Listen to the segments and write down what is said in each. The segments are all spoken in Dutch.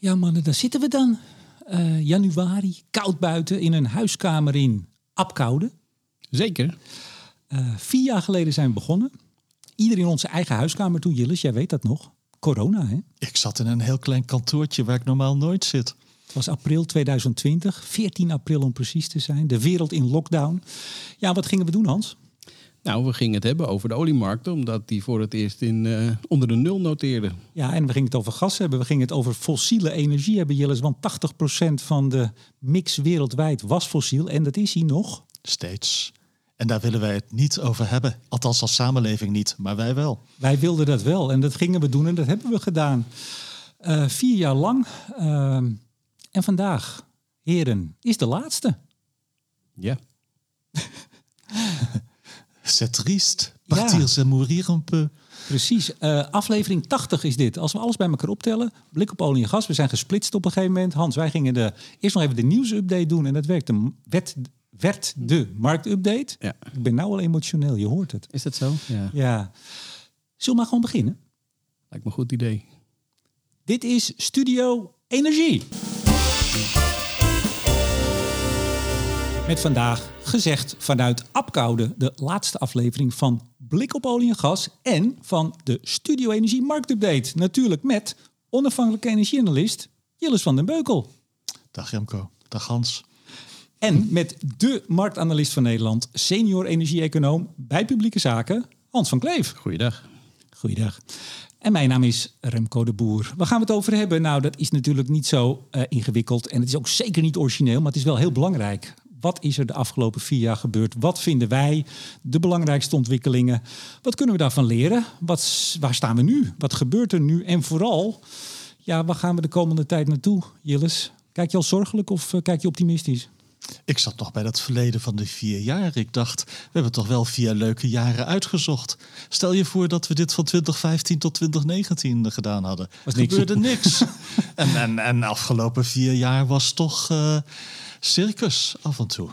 Ja, mannen, daar zitten we dan. Uh, januari, koud buiten, in een huiskamer in Apkoude. Zeker. Uh, vier jaar geleden zijn we begonnen. Ieder in onze eigen huiskamer toen, Jillis, jij weet dat nog. Corona, hè? Ik zat in een heel klein kantoortje waar ik normaal nooit zit. Het was april 2020, 14 april om precies te zijn. De wereld in lockdown. Ja, wat gingen we doen, Hans? Nou, we gingen het hebben over de oliemarkt, omdat die voor het eerst in, uh, onder de nul noteerde. Ja, en we gingen het over gas hebben. We gingen het over fossiele energie hebben, Jillis. Want 80% van de mix wereldwijd was fossiel. En dat is hij nog. Steeds. En daar willen wij het niet over hebben. Althans als samenleving niet, maar wij wel. Wij wilden dat wel en dat gingen we doen en dat hebben we gedaan. Uh, vier jaar lang. Uh, en vandaag, heren, is de laatste. Ja. C'est triste. Partir, ja. c'est mourir un peu. Precies. Uh, aflevering 80 is dit. Als we alles bij elkaar optellen, blik op olie en gas. We zijn gesplitst op een gegeven moment. Hans, wij gingen de, eerst nog even de nieuwsupdate doen. En dat werkte, werd, werd de marktupdate. Ja. Ik ben nou al emotioneel, je hoort het. Is dat zo? Ja. ja. Zullen we maar gewoon beginnen? Lijkt me een goed idee. Dit is Studio Energie. Met vandaag gezegd vanuit Apkoude de laatste aflevering van Blik op olie en gas en van de Studio Energie Marktupdate. Natuurlijk met onafhankelijke energieanalist Jillis van den Beukel. Dag Remco, dag Hans. En met de marktanalist van Nederland, senior energie-econoom bij publieke zaken, Hans van Kleef. Goeiedag. Goeiedag. En mijn naam is Remco de Boer. Waar gaan we het over hebben? Nou, dat is natuurlijk niet zo uh, ingewikkeld en het is ook zeker niet origineel, maar het is wel heel belangrijk. Wat is er de afgelopen vier jaar gebeurd? Wat vinden wij de belangrijkste ontwikkelingen? Wat kunnen we daarvan leren? Wat, waar staan we nu? Wat gebeurt er nu? En vooral, ja, waar gaan we de komende tijd naartoe, Jillis? Kijk je al zorgelijk of uh, kijk je optimistisch? Ik zat nog bij dat verleden van de vier jaar. Ik dacht, we hebben toch wel vier leuke jaren uitgezocht. Stel je voor dat we dit van 2015 tot 2019 gedaan hadden. Niks. gebeurde niks. en, en, en afgelopen vier jaar was toch uh, circus af en toe.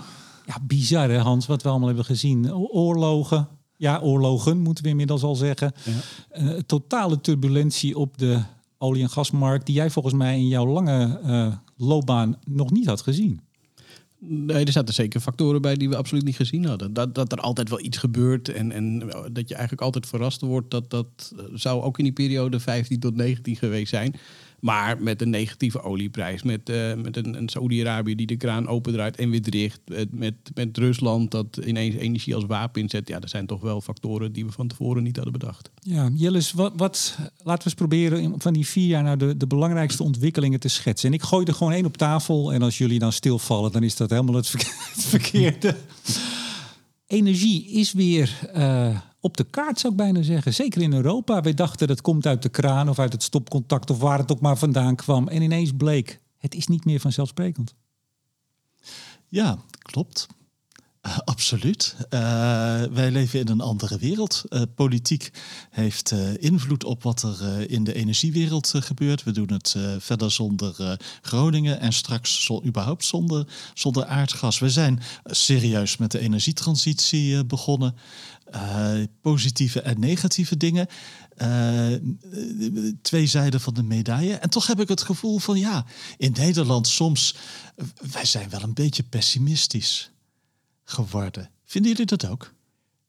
Ja, bizar hè Hans, wat we allemaal hebben gezien. Oorlogen, ja oorlogen moeten we inmiddels al zeggen. Ja. Uh, totale turbulentie op de olie- en gasmarkt... die jij volgens mij in jouw lange uh, loopbaan nog niet had gezien. Nee, er zaten zeker factoren bij die we absoluut niet gezien hadden. Dat, dat er altijd wel iets gebeurt en, en dat je eigenlijk altijd verrast wordt. Dat, dat zou ook in die periode 15 tot 19 geweest zijn. Maar met een negatieve olieprijs, met, uh, met een, een Saudi-Arabië die de kraan opendraait en weer dicht. Met, met Rusland dat ineens energie als wapen inzet. Ja, dat zijn toch wel factoren die we van tevoren niet hadden bedacht. Ja, Jillis, wat, wat, laten we eens proberen van die vier jaar nou de, de belangrijkste ontwikkelingen te schetsen. En ik gooi er gewoon één op tafel en als jullie dan stilvallen, dan is dat helemaal het, verkeerde. Energie is weer uh, op de kaart, zou ik bijna zeggen. Zeker in Europa. Wij dachten dat komt uit de kraan of uit het stopcontact of waar het ook maar vandaan kwam. En ineens bleek, het is niet meer vanzelfsprekend. Ja, klopt. Uh, absoluut. Uh, wij leven in een andere wereld. Uh, politiek heeft invloed op wat er in de energiewereld gebeurt. We doen het verder zonder Groningen en straks überhaupt zonder, zonder aardgas. We zijn serieus met de energietransitie begonnen. Positieve en negatieve dingen. twee zijden van de medaille. En toch heb ik het gevoel van ja, in Nederland soms, wij zijn wel een beetje pessimistisch geworden. Vinden jullie dat ook?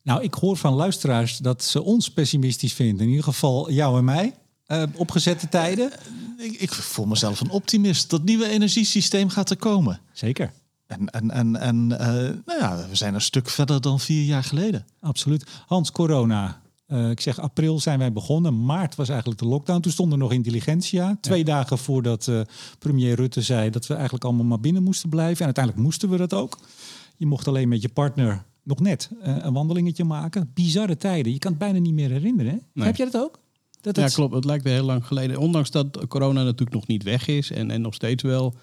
Nou, ik hoor van luisteraars dat ze ons pessimistisch vinden. In ieder geval jou en mij. Uh, opgezette tijden. Ik, ik, voel mezelf een optimist. Dat nieuwe energiesysteem gaat er komen. Zeker. En, en, en, en uh, nou ja, we zijn een stuk verder dan vier jaar geleden. Absoluut. Hans, corona. Uh, ik zeg april zijn wij begonnen. Maart was eigenlijk de lockdown. Toen stond er nog intelligentia. Twee ja. dagen voordat premier Rutte zei dat we eigenlijk allemaal maar binnen moesten blijven. En uiteindelijk moesten we dat ook. Je mocht alleen met je partner nog net uh, een wandelingetje maken. Bizarre tijden. Je kan het bijna niet meer herinneren. Hè? Nee. Heb jij dat ook? Dat ja, het... klopt. Het lijkt weer heel lang geleden. Ondanks dat corona natuurlijk nog niet weg is en, en nog steeds wel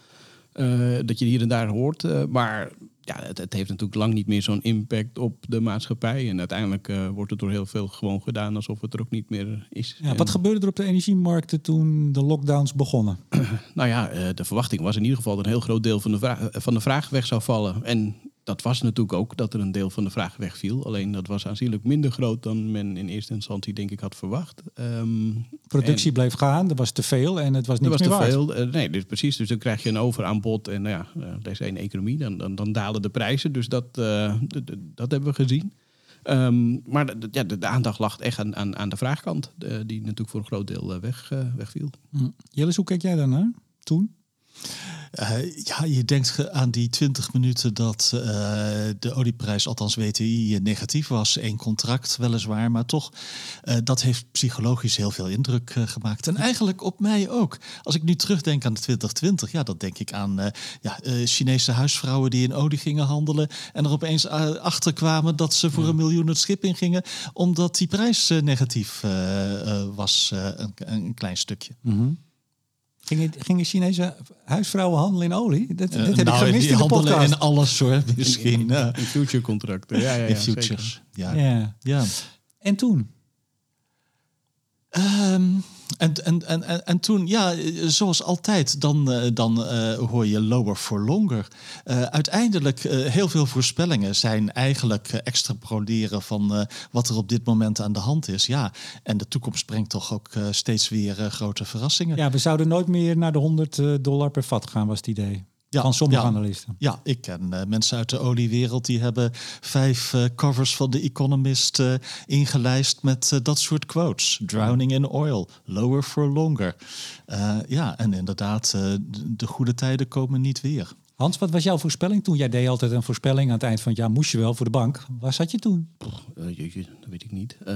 dat je hier en daar hoort. Uh, maar ja, het, het, heeft natuurlijk lang niet meer zo'n impact op de maatschappij. En uiteindelijk uh, wordt het door heel veel gewoon gedaan alsof het er ook niet meer is. Ja, en... Wat gebeurde er op de energiemarkten toen de lockdowns begonnen? nou ja, de verwachting was in ieder geval dat een heel groot deel van de, vraag, van de vraag weg zou vallen. En dat was natuurlijk ook dat er een deel van de vraag wegviel. Alleen dat was aanzienlijk minder groot dan men in eerste instantie denk ik had verwacht. Ehm, Productie bleef gaan, er was te veel en het was niet er was meer te waard. veel. Eh, nee, dus precies. Dus dan krijg je een overaanbod en nou ja, uh, deze ene economie, dan, dan, dan dalen de prijzen. Dus dat, uh, dat hebben we gezien. Um, maar de, ja, de, de, aandacht lag echt aan, aan, aan de vraagkant, de, die natuurlijk voor een groot deel weg, wegviel. Hm. Jillis, hoe kijk jij daarnaar toen? Uh, ja, je denkt aan die 20 minuten dat uh, de olieprijs, althans WTI, negatief was. Eén contract weliswaar, maar toch, uh, dat heeft psychologisch heel veel indruk gemaakt. En eigenlijk op mij ook. Als ik nu terugdenk aan de 2020, ja, dan denk ik aan ja, Chinese huisvrouwen die in olie gingen handelen. En er opeens achter kwamen dat ze voor een miljoen het schip in gingen, omdat die prijs negatief was, een, een, klein stukje. Mm -hmm. Gingen, gingen Chinese huisvrouwen handelen in olie? Dat, Uh, dit heb nou, ik gemist die in de handelen podcast. in alles hoor, misschien. In, in, in future contracten. Ja, ja, ja, in futures. Ja. Ja. ja. En toen? Um, en, en, en, en toen, ja, zoals altijd, dan, uh, dan uh, hoor je lower for longer. Uh, uiteindelijk, heel veel voorspellingen zijn eigenlijk extrapoleren van wat er op dit moment aan de hand is. Ja, en de toekomst brengt toch ook steeds weer grote verrassingen. Ja, we zouden nooit meer naar de 100 dollar per vat gaan, was het idee. Ja, van sommige ja, analisten. Ja, ik ken uh, mensen uit de oliewereld die hebben vijf uh, covers van The Economist uh, ingelijst met dat soort quotes. Drowning in oil, lower for longer. ja, en inderdaad, de goede tijden komen niet weer. Hans, wat was jouw voorspelling toen? Jij deed altijd een voorspelling aan het eind van het jaar. Moest je wel voor de bank. Waar zat je toen? Uh, jeetje, dat weet ik niet. Uh,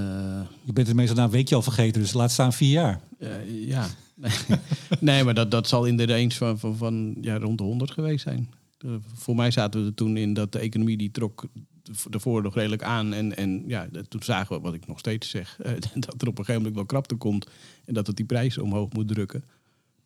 je bent het meestal na een weekje al vergeten, dus laat staan vier jaar. Uh, ja, nee, maar dat, dat zal in de range van, van, van ja, rond de 100 geweest zijn. voor mij zaten we er toen in dat de economie die trok ervoor nog redelijk aan. En, en ja, toen zagen we, wat ik nog steeds zeg, dat er op een gegeven moment wel krapte komt. En dat het die prijzen omhoog moet drukken.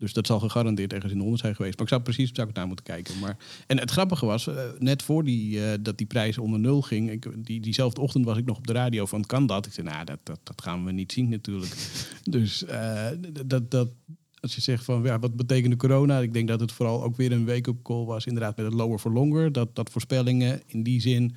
Dus dat zal gegarandeerd ergens in de 100 zijn geweest. Maar ik zou precies zou ik naar moeten kijken. Maar, en het grappige was, uh, net voor die, uh, dat die prijs onder nul ging... Ik, die, diezelfde ochtend was ik nog op de radio van kan dat? Ik zei, nou, dat, dat, dat gaan we niet zien natuurlijk. dus uh, dat, dat, als je zegt van, ja, wat betekende corona? Ik denk dat het vooral ook weer een wake-up call was. Inderdaad met het lower for longer. Dat, dat voorspellingen in die zin...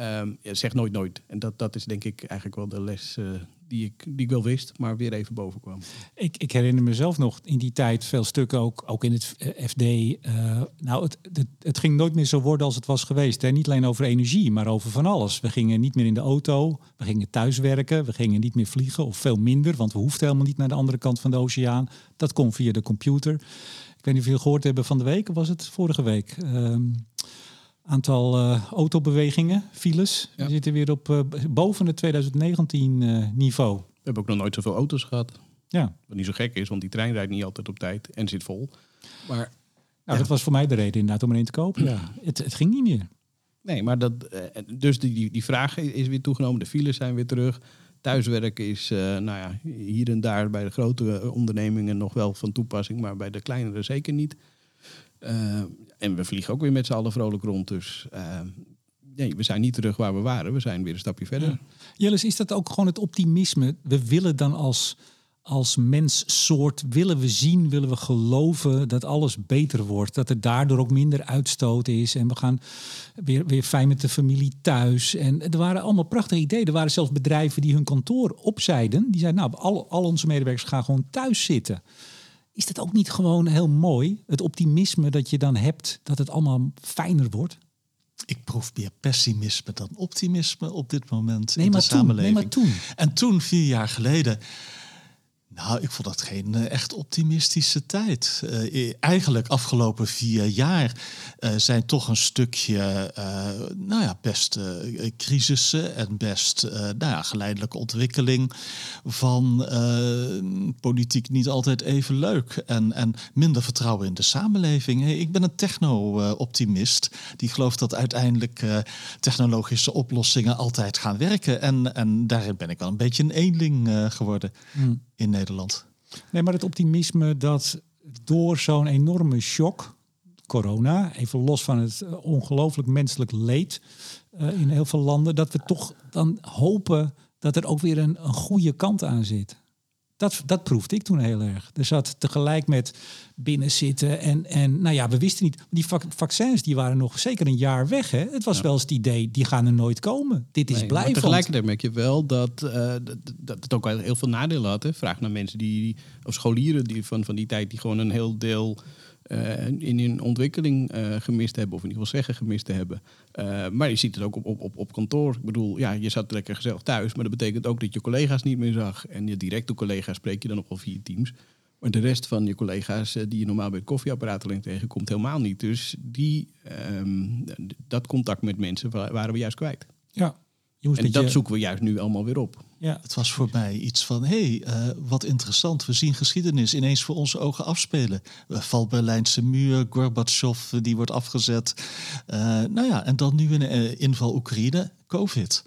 Um, ja, zeg nooit nooit. En dat, dat is denk ik eigenlijk wel de les uh, die, ik, die ik wel wist, maar weer even boven kwam. Ik, ik herinner mezelf nog in die tijd veel stukken, ook, ook in het FD. Uh, nou, het, het, het, ging nooit meer zo worden als het was geweest. Hè? Niet alleen over energie, maar over van alles. We gingen niet meer in de auto, we gingen thuiswerken, we gingen niet meer vliegen of veel minder, want we hoefden helemaal niet naar de andere kant van de oceaan. Dat kon via de computer. Ik weet niet of jullie gehoord hebben van de week, of was het vorige week? Um, aantal uh, autobewegingen, files. Ja. We zitten weer op uh, boven het 2019 uh, niveau. We hebben ook nog nooit zoveel auto's gehad. Ja. Wat niet zo gek is, want die trein rijdt niet altijd op tijd en zit vol. Maar nou, ja. dat was voor mij de reden inderdaad om er een te kopen. Ja. Het, het ging niet meer. Nee, maar dat, dus die, die, die vraag is weer toegenomen. De files zijn weer terug. Thuiswerken is nou ja, hier en daar bij de grote ondernemingen nog wel van toepassing, maar bij de kleinere zeker niet. Uh, en we vliegen ook weer met z'n allen vrolijk rond. Dus uh, nee, we zijn niet terug waar we waren. We zijn weer een stapje verder. Ja. Is dat ook gewoon het optimisme? We willen dan als, als menssoort, willen we zien, willen we geloven dat alles beter wordt. Dat er daardoor ook minder uitstoot is. En we gaan weer, weer fijn met de familie thuis. En er waren allemaal prachtige ideeën. Er waren zelfs bedrijven die hun kantoor opzeiden. Die zeiden, nou, al, al onze medewerkers gaan gewoon thuis zitten. Is dat ook niet gewoon heel mooi? Het optimisme dat je dan hebt, dat het allemaal fijner wordt? Ik proef meer pessimisme dan optimisme op dit moment nee, in de maar samenleving. Toen, nee, maar toen. En toen, vier jaar geleden, nou, ik vond dat geen uh, echt optimistische tijd. Uh, eigenlijk afgelopen vier jaar uh, zijn toch een stukje, nou ja, best crisissen en best, nou ja, geleidelijke ontwikkeling van politiek niet altijd even leuk en, en minder vertrouwen in de samenleving. Hey, ik ben een techno-optimist die gelooft dat uiteindelijk technologische oplossingen altijd gaan werken. En, en daarin ben ik wel een beetje een eenling geworden. Hmm in Nederland. Nee, maar het optimisme dat door zo'n enorme shock, corona, even los van het ongelooflijk menselijk leed uh, in heel veel landen, dat we toch dan hopen dat er ook weer een, een goede kant aan zit. Dat, dat proefde ik toen heel erg. Er zat tegelijk met binnenzitten en, en nou ja, we wisten niet. Die vaccins die waren nog zeker een jaar weg. Hè? Het was wel eens het idee, die gaan er nooit komen. Dit is nee, blijvend. Tegelijkertijd merk je wel dat, uh, dat, dat, het ook wel heel veel nadelen had. Hè? Vraag naar mensen die, of scholieren die van, van die tijd, die gewoon een heel deel uh, in hun ontwikkeling uh, gemist hebben, of in ieder geval zeggen gemist te hebben. Uh, maar je ziet het ook op, op, op, op kantoor. Ik bedoel, ja, je zat lekker gezellig thuis, maar dat betekent ook dat je collega's niet meer zag. En je directe collega's spreek je dan nog wel via Teams. Maar de rest van je collega's die je normaal bij het koffieapparaat alleen tegenkomt, helemaal niet. Dus die, um, dat contact met mensen waren we juist kwijt. Ja, en dat zoeken we juist nu allemaal weer op. Ja. Het was voor mij iets van, hé, hey, uh, wat interessant. We zien geschiedenis ineens voor onze ogen afspelen. Uh, val Berlijnse muur, Gorbachev die wordt afgezet. Uh, nou ja, en dan nu een inval Oekraïne, COVID.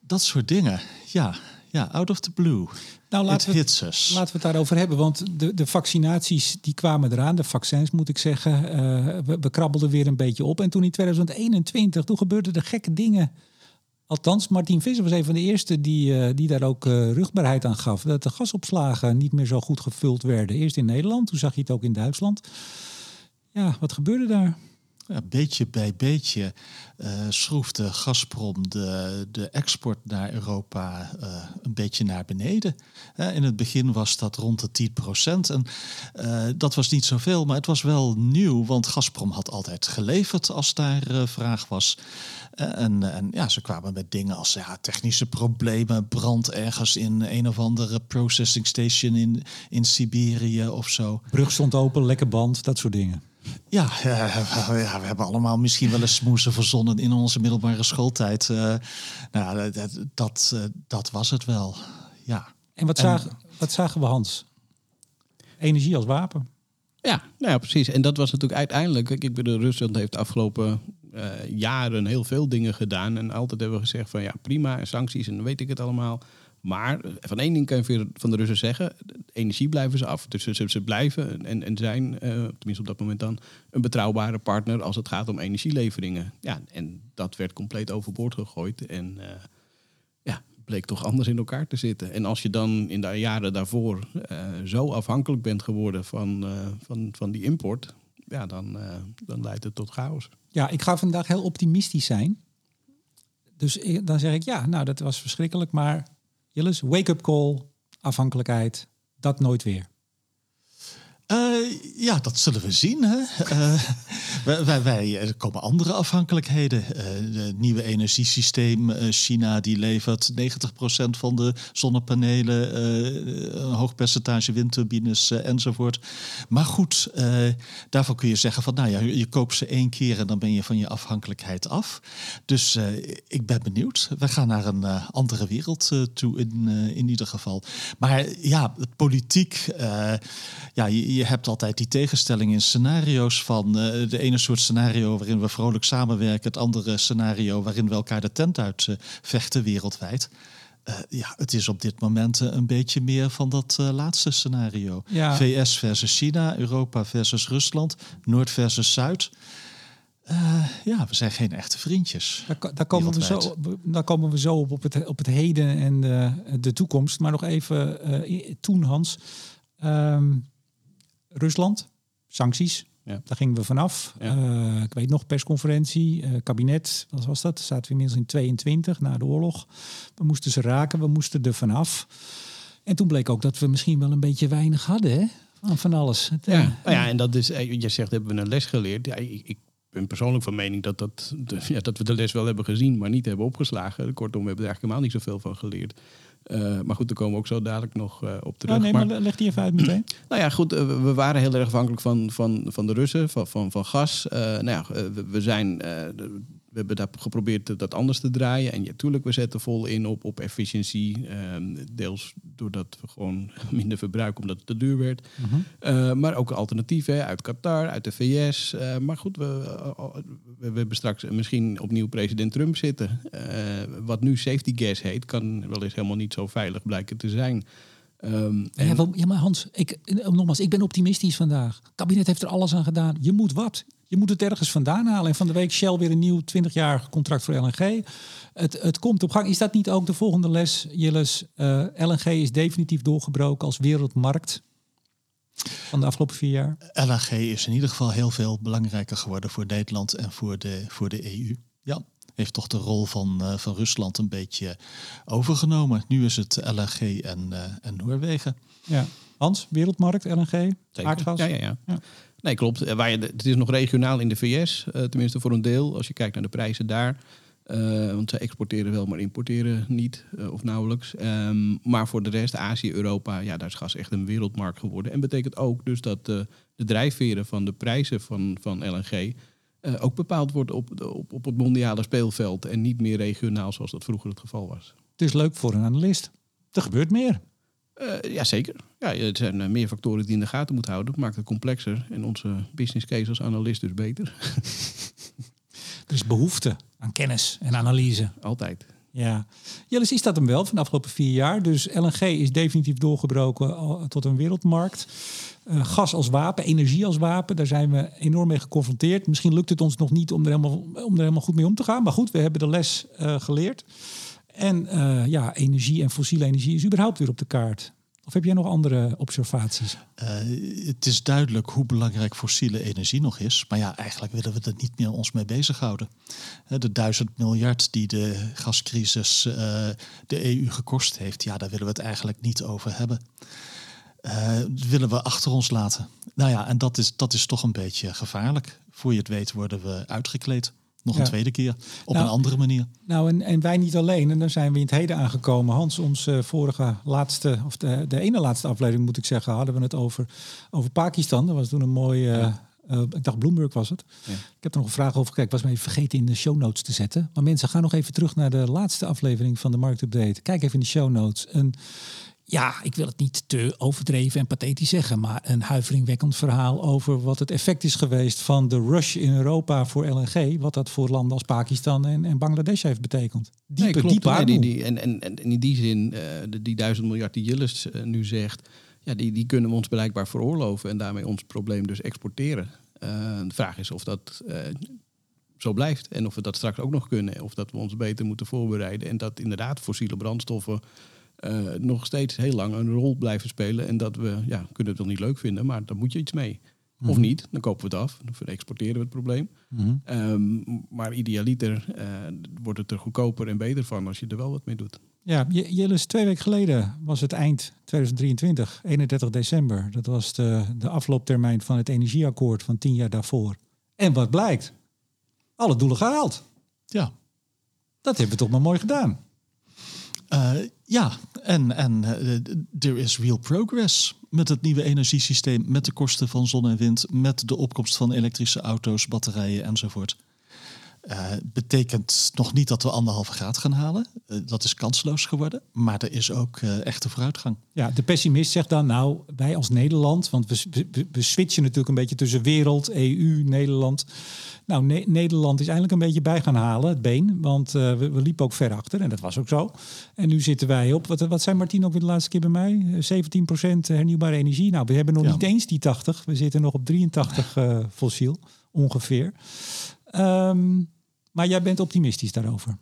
Dat soort dingen, ja. Ja, out of the blue. Nou, laten we, laten we het daarover hebben. Want de, de vaccinaties die kwamen eraan, de vaccins moet ik zeggen. we, we krabbelden weer een beetje op. En toen in 2021, toen gebeurden er gekke dingen Althans, Martin Visser was een van de eerste die, uh, die daar ook uh, rugbaarheid aan gaf. Dat de gasopslagen niet meer zo goed gevuld werden. Eerst in Nederland, toen zag je het ook in Duitsland. Ja, wat gebeurde daar? Ja, beetje bij beetje uh, schroefde Gazprom de, de export naar Europa uh, een beetje naar beneden. In het begin was dat rond de 10 procent. En dat was niet zoveel, maar het was wel nieuw, want Gazprom had altijd geleverd als daar vraag was. En, en, ja, ze kwamen met dingen als ja, technische problemen, brand ergens in een of andere processing station in, in Siberië of zo. Brug stond open, lekker band, dat soort dingen. Ja, ja, we hebben allemaal misschien wel eens smoesen verzonnen in onze middelbare schooltijd. Uh, nou, dat, dat, uh, dat, was het wel, ja. En wat, zagen, wat zagen we, Hans? Energie als wapen. Ja, nou ja, precies. En dat was natuurlijk uiteindelijk... Ik bedoel, Rusland heeft de afgelopen uh, jaren heel veel dingen gedaan. En altijd hebben we gezegd van ja, prima, en sancties en weet ik het allemaal. Maar van één ding kan je van de Russen zeggen: energie blijven ze af. Dus ze, ze blijven en, en zijn, uh, tenminste op dat moment dan, een betrouwbare partner als het gaat om energieleveringen. Ja, en dat werd compleet overboord gegooid. En uh, ja, bleek toch anders in elkaar te zitten. En als je dan in de jaren daarvoor uh, zo afhankelijk bent geworden van, van, van die import, ja, dan, dan leidt het tot chaos. Ja, ik ga vandaag heel optimistisch zijn. Dus dan zeg ik ja, nou dat was verschrikkelijk, maar Jillis, wake-up call, afhankelijkheid, dat nooit weer. Uh, ja, dat zullen we zien. Hè? Uh, wij, wij, er komen andere afhankelijkheden. Het nieuwe energiesysteem. China die levert 90% van de zonnepanelen. een hoog percentage windturbines enzovoort. Maar goed, daarvoor kun je zeggen van... nou ja, je koopt ze één keer en dan ben je van je afhankelijkheid af. Dus ik ben benieuwd. We gaan naar een andere wereld toe in, in ieder geval. Maar ja, politiek... ja, je hebt altijd die tegenstelling in scenario's van uh, de ene soort scenario waarin we vrolijk samenwerken, het andere scenario waarin we elkaar de tent uit uh, vechten wereldwijd. Uh, ja, het is op dit moment een beetje meer van dat laatste scenario. Ja. VS versus China, Europa versus Rusland, Noord versus Zuid. ja, we zijn geen echte vriendjes. Daar, daar komen, we zo, daar komen we zo op, op, het, op het heden en de, de toekomst. Maar nog even toen, Hans. Um, Rusland, sancties. Ja. Daar gingen we vanaf. Uh, ik weet nog, persconferentie, uh, kabinet, wat was dat? Zaten we inmiddels in 22 na de oorlog. We moesten ze raken, we moesten er vanaf. En toen bleek ook dat we misschien wel een beetje weinig hadden hè? Van, van alles. Het, ja. Uh, nou ja, en dat is, je zegt, hebben we een les geleerd? Ja, ik, ik ben persoonlijk van mening dat, dat, ja, dat we de les wel hebben gezien, maar niet hebben opgeslagen. Kortom, we hebben er eigenlijk helemaal niet zoveel van geleerd. Uh, maar goed, daar komen we ook zo dadelijk nog uh, op terug. Oh, nee, maar, maar leg die even uit meteen. nou ja, goed, uh, we waren heel erg afhankelijk van, van, van de Russen, van, van, van gas. nou ja, we, we zijn we hebben dat geprobeerd dat anders te draaien. En natuurlijk, we zetten vol in op, op efficiëntie. Ehm, deels doordat we gewoon minder verbruiken omdat het te duur werd. Mhm. Eh, maar ook alternatieven uit Qatar, uit de VS. Uh, eh, maar goed, we, uh, we, hebben straks misschien opnieuw president Trump zitten. wat nu safety gas heet, kan wel eens helemaal niet zo veilig blijken te zijn. Um, ja, ja, maar Hans, ik, nogmaals, ik ben optimistisch vandaag. Het kabinet heeft er alles aan gedaan. Je moet wat. Je moet het ergens vandaan halen. En van de week Shell weer een nieuw 20-jaar contract voor LNG. Het, het komt op gang. Is dat niet ook de volgende les, Jilles? Uh, LNG is definitief doorgebroken als wereldmarkt van de afgelopen vier jaar? LNG is in ieder geval heel veel belangrijker geworden voor Nederland en voor de, voor de EU. Ja, heeft toch de rol van, uh, van Rusland een beetje overgenomen. Nu is het LNG en, uh, en Noorwegen. Ja. Hans, wereldmarkt, LNG, aardgas? Ja, ja, ja. ja. Nee, klopt. Je, het is nog regionaal in de VS, uh, tenminste voor een deel. Als je kijkt naar de prijzen daar. Uh, want ze exporteren wel, maar importeren niet of nauwelijks. Um, maar voor de rest, Azië, Europa, ja, daar is gas echt een wereldmarkt geworden. En betekent ook dus dat de drijfveren van de prijzen van, van LNG ook bepaald wordt op, op, op het mondiale speelveld. En niet meer regionaal zoals dat vroeger het geval was. Het is leuk voor een analist. Er gebeurt meer. Ja, zeker. Ja, er zijn meer factoren die je in de gaten moet houden. Dat maakt het complexer. En onze business case als analist dus beter. Er is behoefte aan kennis en analyse. Altijd. Ja, Jelles, is dat hem wel van de afgelopen vier jaar? Dus LNG is definitief doorgebroken tot een wereldmarkt. Uh, gas als wapen, energie als wapen, daar zijn we enorm mee geconfronteerd. Misschien lukt het ons nog niet om er helemaal, om er helemaal goed mee om te gaan. Maar goed, we hebben de les uh, geleerd. En uh, ja, energie en fossiele energie is überhaupt weer op de kaart. Of heb jij nog andere observaties? Uh, het is duidelijk hoe belangrijk fossiele energie nog is. Maar ja, eigenlijk willen we er niet meer ons mee bezighouden. De duizend miljard die de gascrisis de EU gekost heeft, ja, daar willen we het eigenlijk niet over hebben. Uh, willen we achter ons laten. Nou ja, en dat is, dat is toch een beetje gevaarlijk. Voor je het weet worden we uitgekleed. Nog een tweede keer, op nou, een andere manier. Nou, en, en wij niet alleen. En dan zijn we in het heden aangekomen. Hans, onze vorige laatste, of de, de ene laatste aflevering moet ik zeggen, hadden we het over, over Pakistan. Dat was toen een mooi... Ja. Uh, ik dacht Bloomberg was het. Ja. Ik heb er nog een vraag over gekeken. Ik was me even vergeten in de show notes te zetten. Maar mensen, gaan nog even terug naar de laatste aflevering van de Marktupdate. Kijk even in de show notes. En ja, ik wil het niet te overdreven en pathetisch zeggen, maar een huiveringwekkend verhaal over wat het effect is geweest van de rush in Europa voor LNG, wat dat voor landen als Pakistan en, en Bangladesh heeft betekend. Diepe, nee, klopt. diepe nee, die, en, en, en in die zin, uh, de, die duizend miljard die Jillis uh, nu zegt, ja, die, die kunnen we ons blijkbaar veroorloven en daarmee ons probleem dus exporteren. Uh, de vraag is of dat zo blijft en of we dat straks ook nog kunnen, of dat we ons beter moeten voorbereiden en dat inderdaad fossiele brandstoffen uh, nog steeds heel lang een rol blijven spelen. En dat we ja, kunnen het wel niet leuk vinden, maar dan moet je iets mee. Mm. Of niet, dan kopen we het af, dan exporteren we het probleem. Mm. Um, maar idealiter uh, wordt het er goedkoper en beter van als je er wel wat mee doet. Ja, Jillis, twee weken geleden was het eind 2023, 31 december. Dat was de, de aflooptermijn van het energieakkoord van tien jaar daarvoor. En wat blijkt? Alle doelen gehaald. Ja. Dat hebben we toch maar mooi gedaan. Uh, ja, en, en there is real progress met het nieuwe energiesysteem, met de kosten van zon en wind, met de opkomst van elektrische auto's, batterijen enzovoort. Uh, betekent nog niet dat we anderhalve graad gaan halen. Uh, dat is kansloos geworden. Maar er is ook uh, echte vooruitgang. Ja, de pessimist zegt dan, nou, wij als Nederland, want we, we, we switchen natuurlijk een beetje tussen wereld, EU, Nederland. Nou, ne Nederland is eindelijk een beetje bij gaan halen, het been. Want we, we, liepen ook ver achter en dat was ook zo. En nu zitten wij op, wat, wat zijn Martien ook weer de laatste keer bij mij? 17% hernieuwbare energie. Nou, we hebben nog ja. niet eens die 80. We zitten nog op 83 fossiel, ongeveer. Um, maar jij bent optimistisch daarover.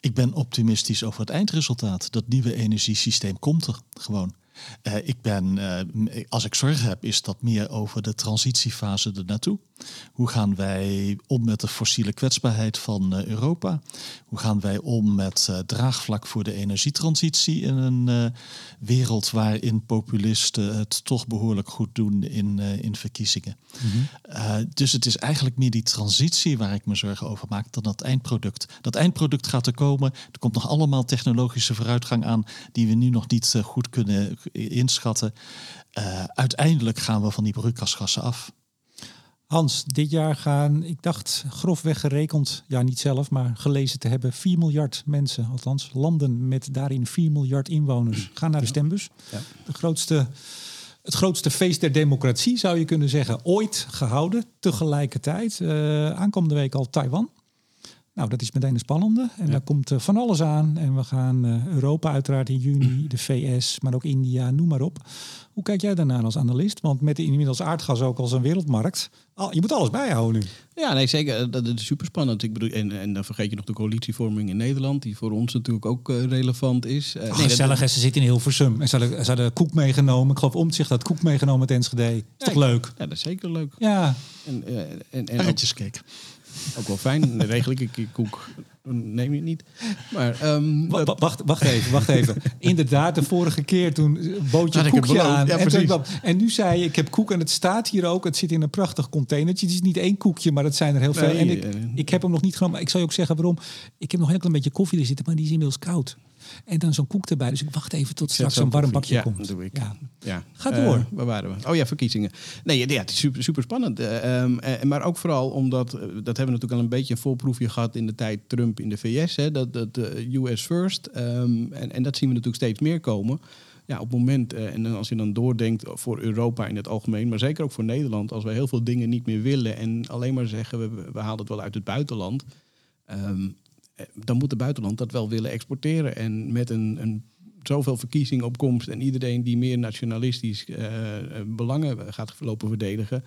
Ik ben optimistisch over het eindresultaat. Dat nieuwe energiesysteem komt er gewoon. Uh, ik ben, uh, als ik zorg heb, is dat meer over de transitiefase ernaartoe. Hoe gaan wij om met de fossiele kwetsbaarheid van uh, Europa? Hoe gaan wij om met draagvlak voor de energietransitie in een wereld waarin populisten het toch behoorlijk goed doen in, in verkiezingen? Mm -hmm. dus het is eigenlijk meer die transitie waar ik me zorgen over maak dan dat eindproduct. Dat eindproduct gaat er komen. Er komt nog allemaal technologische vooruitgang aan die we nu nog niet goed kunnen inschatten. Uh, uiteindelijk gaan we van die broeikasgassen af. Hans, dit jaar gaan, ik dacht grofweg gerekend, ja niet zelf, maar gelezen te hebben, 4 miljard mensen, althans landen met daarin 4 miljard inwoners, gaan naar de stembus. Ja. De grootste, het grootste feest der democratie zou je kunnen zeggen, ooit gehouden. Tegelijkertijd, uh, aankomende week al Taiwan. Nou, dat is meteen een spannende. En Ja. daar komt eh, van alles aan. En we gaan eh, Europa uiteraard in juni, de VS, maar ook India, noem maar op. Hoe kijk jij daarnaar als analist? Want met de inmiddels aardgas ook als een wereldmarkt. al- je moet alles bijhouden nu. Ja, nee, zeker. Eh, Dat is super spannend. Ik bedoel, en, en dan vergeet je nog de coalitievorming in Nederland, die voor ons natuurlijk ook eh, relevant is. Nee, dat- gezellig, hè, ze zitten in Hilversum. En ze hadden, ze hadden koek meegenomen. Ik geloof Omtzigt had koek meegenomen met Enschede. Is toch leuk? Ja, dat is zeker leuk. Ja, En, en, en ook, Erwtjescake. Ook wel fijn. Ik, ik koek neem je het niet. Maar ehm, Wacht, wacht even, wacht even. Inderdaad, de vorige keer toen bood je koekje aan. ja, en, toen, precies. en nu zei je, ik heb koek en het staat hier ook. Het zit in een prachtig containertje. Het is niet één koekje, maar het zijn er heel veel. Nee, en ik, eh, ik heb hem nog niet genomen. Maar ik zal je ook zeggen waarom. Ik heb nog een heel klein beetje koffie er zitten, maar die is inmiddels koud. En dan zo'n koek erbij. Dus ik wacht even tot straks zo'n een warm bakje Ja, komt. dat doe ik. Ja. Ja. Ga Eh, door. waar waren we? Oh ja, verkiezingen. Nee, ja, het is super, super spannend. Eh, ehm, eh, maar ook vooral omdat, eh, dat hebben we natuurlijk al een beetje een voorproefje gehad in de tijd Trump in de VS. Hè, dat, dat eh, US first. Ehm, en, en dat zien we natuurlijk steeds meer komen. Ja, op het moment, eh, en als je dan doordenkt voor Europa in het algemeen, maar zeker ook voor Nederland, als we heel veel dingen niet meer willen en alleen maar zeggen we, we halen het wel uit het buitenland. ehm, eh, dan moet het buitenland dat wel willen exporteren. En met een, een zoveel verkiezingen op komst en iedereen die meer nationalistisch eh, eh, belangen gaat lopen verdedigen,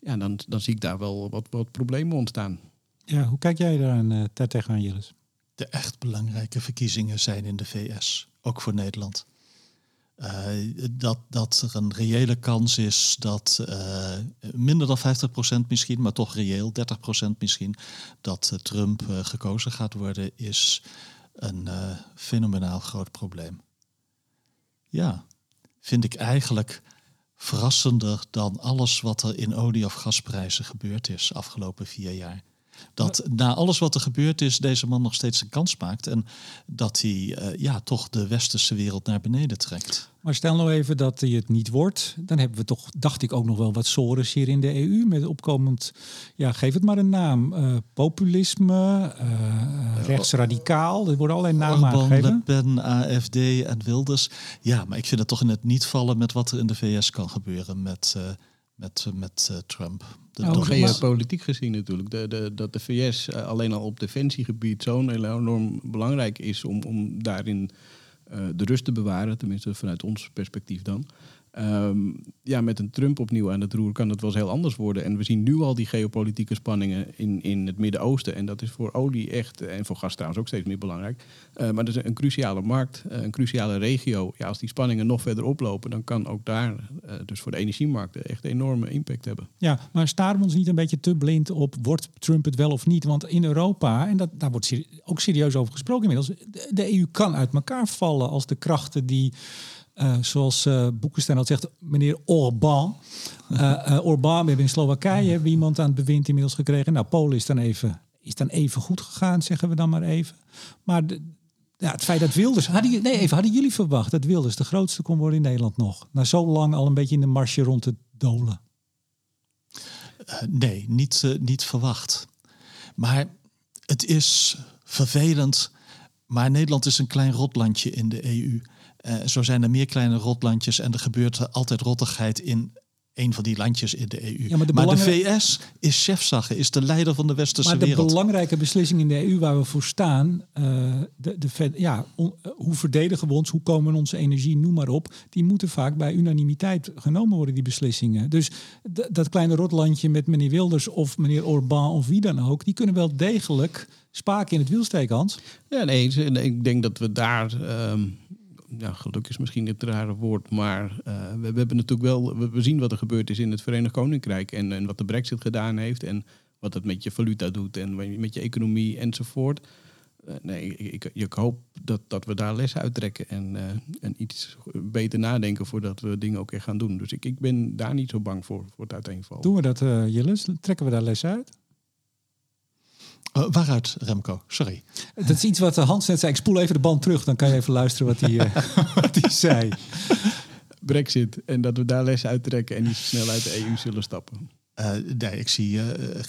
ja, dan, dan zie ik daar wel wat, wat problemen ontstaan. Ja, hoe kijk jij daar, uh, daar tegenaan, Jillis? De echt belangrijke verkiezingen zijn in de VS, ook voor Nederland. Uh, dat, dat er een reële kans is dat uh, minder dan 50% misschien, maar toch reëel 30% misschien, dat uh, Trump gekozen gaat worden, is een fenomenaal groot probleem. Ja, vind ik eigenlijk verrassender dan alles wat er in olie- of gasprijzen gebeurd is afgelopen vier jaar. Dat na alles wat er gebeurd is, deze man nog steeds een kans maakt. En dat hij uh, ja, toch de westerse wereld naar beneden trekt. Maar stel nou even dat hij het niet wordt. Dan hebben we toch, dacht ik, ook nog wel wat sores hier in de EU. Met opkomend, ja, geef het maar een naam. Uh, populisme, uh, rechtsradicaal. Er worden allerlei namen Orban, aangegeven. Le Pen, AFD en Wilders. Ja, maar ik vind het toch in het niet vallen met wat er in de VS kan gebeuren met, uh, met, met Trump. De, nou, geopolitiek gezien natuurlijk. De, de, dat de VS uh, alleen al op defensiegebied zo'n enorm belangrijk is om, om daarin uh, de rust te bewaren, tenminste vanuit ons perspectief dan. Um, ja, met een Trump opnieuw aan het roer kan het wel eens heel anders worden. En we zien nu al die geopolitieke spanningen in, in het Midden-Oosten. En dat is voor olie echt, en voor gas trouwens ook steeds meer belangrijk. Uh, maar dat is een cruciale markt, uh, een cruciale regio. Ja, als die spanningen nog verder oplopen, dan kan ook daar, uh, dus voor de energiemarkten, echt enorme impact hebben. Ja, maar staren we ons niet een beetje te blind op, wordt Trump het wel of niet? Want in Europa, en dat, daar wordt ook serieus over gesproken inmiddels, de, de EU kan uit elkaar vallen als de krachten die... Uh, zoals uh, Boekenstein al zegt, meneer Orbán. Uh, uh, Orbán, we hebben in Slowakije iemand aan het bewind inmiddels gekregen. Nou, Polen is dan even, is dan even goed gegaan, zeggen we dan maar even. Maar ja, het feit dat Wilders... Hadden, nee, even, hadden jullie verwacht dat Wilders de grootste kon worden in Nederland nog? Na zo lang al een beetje in de marsje rond te dolen. Nee, niet, niet verwacht. Maar het is vervelend. Maar Nederland is een klein rotlandje in de EU. Uh, zo zijn er meer kleine rotlandjes en er gebeurt altijd rottigheid in een van die landjes in de EU. Ja, maar, de, maar de, VS is chefzagge, is de leider van de westerse maar de wereld. belangrijke beslissing in de EU waar we voor staan, uh, de, de, ja, on, uh, hoe verdedigen we ons, hoe komen we onze energie, noem maar op, die moeten vaak bij unanimiteit genomen worden, die beslissingen. Dus dat kleine rotlandje met meneer Wilders of meneer Orbán of wie dan ook, die kunnen wel degelijk spaken in het wiel steken, Hans. Ja, nee, ik denk dat we daar... Um ja, geluk is misschien het rare woord, maar uh, we, we, hebben natuurlijk wel, we, zien wat er gebeurd is in het Verenigd Koninkrijk en, en wat de Brexit gedaan heeft en wat het met je valuta doet en met je economie enzovoort. Uh, nee, ik, ik, hoop dat, dat we daar lessen uittrekken en, uh, en iets beter nadenken voordat we dingen ook echt gaan doen. Dus ik, ik ben daar niet zo bang voor, voor het uiteenvallen. Doen we dat, Jillis? Trekken we daar lessen uit? Uh, waaruit, Remco? Sorry. Dat is iets wat Hans net zei. Ik spoel even de band terug, dan kan je even luisteren wat hij, uh, wat hij zei. Brexit en dat we daar lessen uittrekken en niet zo snel uit de EU zullen stappen. Uh, nee, ik zie,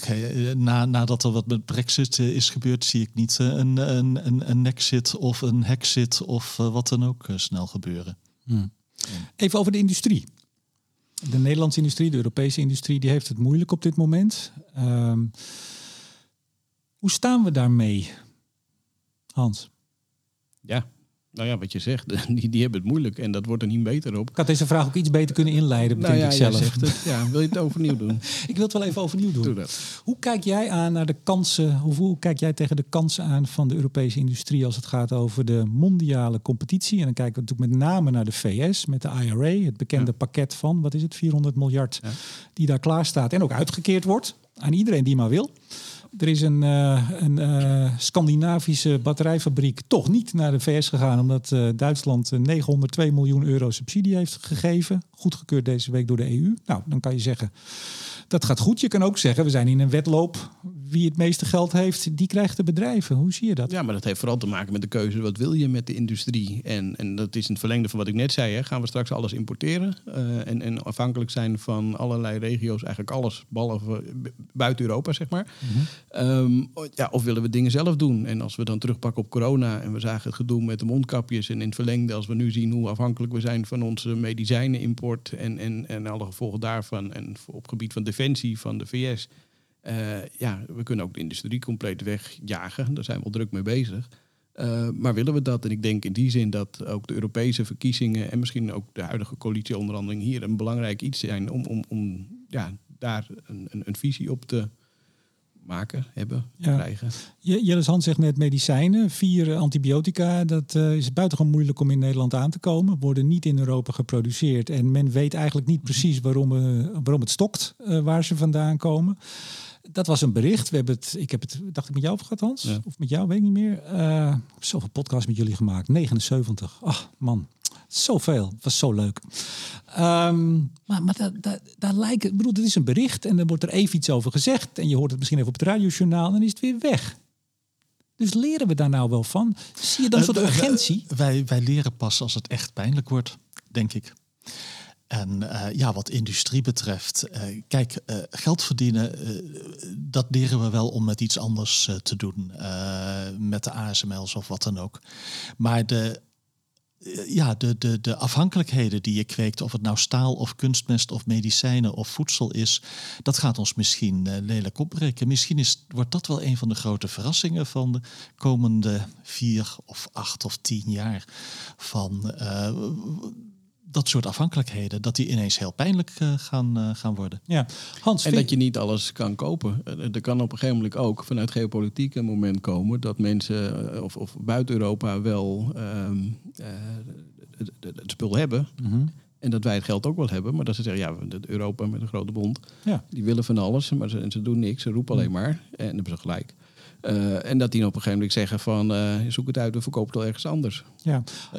uh, na, nadat er wat met Brexit uh, is gebeurd, zie ik niet een, een, een, een nexit of een hexit of wat dan ook snel gebeuren. Hmm. Even over de industrie. De Nederlandse industrie, de Europese industrie, die heeft het moeilijk op dit moment. Um, Hoe staan we daarmee, Hans? Ja, nou ja, wat je zegt, die, die hebben het moeilijk en dat wordt er niet beter op. Ik had deze vraag ook iets beter kunnen inleiden, Nou denk ja, ik zelf. zegt het. Ja, wil je het overnieuw doen? Ik wil het wel even overnieuw doen. Doe dat. Hoe kijk jij aan naar de kansen? Hoe, hoe kijk jij tegen de kansen aan van de Europese industrie als het gaat over de mondiale competitie? En dan kijken we natuurlijk met name naar de VS met de IRA, het bekende Ja. pakket van wat is het, 400 miljard Ja. die daar klaar staat en ook uitgekeerd wordt aan iedereen die maar wil. Er is een, eh, een eh, Scandinavische batterijfabriek toch niet naar de VS gegaan, omdat eh, Duitsland eh, 902 miljoen euro subsidie heeft gegeven. Goedgekeurd deze week door de EU. Nou, dan kan je zeggen, dat gaat goed. Je kan ook zeggen, we zijn in een wedloop. Wie het meeste geld heeft, die krijgt de bedrijven. Hoe zie je dat? Ja, maar dat heeft vooral te maken met de keuze. Wat wil je met de industrie? En, en dat is in het verlengde van wat ik net zei. Hè. Gaan we straks alles importeren? eh, en, en afhankelijk zijn van allerlei regio's, eigenlijk alles, behalve buiten Europa, zeg maar. Ehm, ja, of willen we dingen zelf doen? En als we dan terugpakken op corona en we zagen het gedoe met de mondkapjes. En in het verlengde, als we nu zien hoe afhankelijk we zijn van onze medicijnenimport en, en, en alle gevolgen daarvan. En op gebied van defensie van de VS. Eh, ja, we kunnen ook de industrie compleet wegjagen. Daar zijn we al druk mee bezig. Eh, maar willen we dat? En ik denk in die zin dat ook de Europese verkiezingen en misschien ook de huidige coalitieonderhandeling hier een belangrijk iets zijn om, om, om ja, daar een, een, een visie op te maken, hebben, Ja. krijgen. Je- Jellis Hans zegt net medicijnen. Vier antibiotica, dat eh, is buitengewoon moeilijk om in Nederland aan te komen. Worden niet in Europa geproduceerd. En men weet eigenlijk niet precies waarom, waarom het stokt, waar ze vandaan komen. Dat was een bericht. We hebben het, ik heb het, dacht ik met jou over gehad, Hans? Ja. Of met jou, weet ik niet meer. Ik heb zoveel podcasts met jullie gemaakt. 79. Ach, man. Zoveel. Het was zo leuk. Ehm, maar maar daar, daar, daar lijkt het... Ik bedoel, dit is een bericht en dan wordt er even iets over gezegd. En je hoort het misschien even op het radiojournaal en dan is het weer weg. Dus leren we daar nou wel van? Zie je dan een soort Eh, eh, urgentie? Wij, wij leren pas als het echt pijnlijk wordt, denk ik. En eh, ja, wat industrie betreft, eh, kijk, eh, geld verdienen, dat leren we wel om met iets anders te doen. met de ASML's of wat dan ook. Maar de, ja, de, de, de afhankelijkheden die je kweekt, of het nou staal of kunstmest of medicijnen of voedsel is, dat gaat ons misschien lelijk opbreken. Misschien is, wordt dat wel een van de grote verrassingen van de komende vier of acht of tien jaar. Van dat soort afhankelijkheden, dat die ineens heel pijnlijk eh, gaan, eh, gaan worden. Ja. Hans, En dat je niet alles kan kopen. Eh, Er kan op een gegeven moment ook vanuit geopolitiek een moment komen dat mensen of, of buiten Europa wel ehm, eh, het, het- spul hebben. Mhm. En dat wij het geld ook wel hebben. Maar dat ze zeggen, ja, Europa met een grote bond, Ja. die willen van alles. Maar ze, en ze doen niks, ze roepen alleen maar. En dan hebben ze gelijk. Eh, en dat die op een gegeven moment zeggen van, eh, zoek het uit, we verkopen het al ergens anders. ja. We,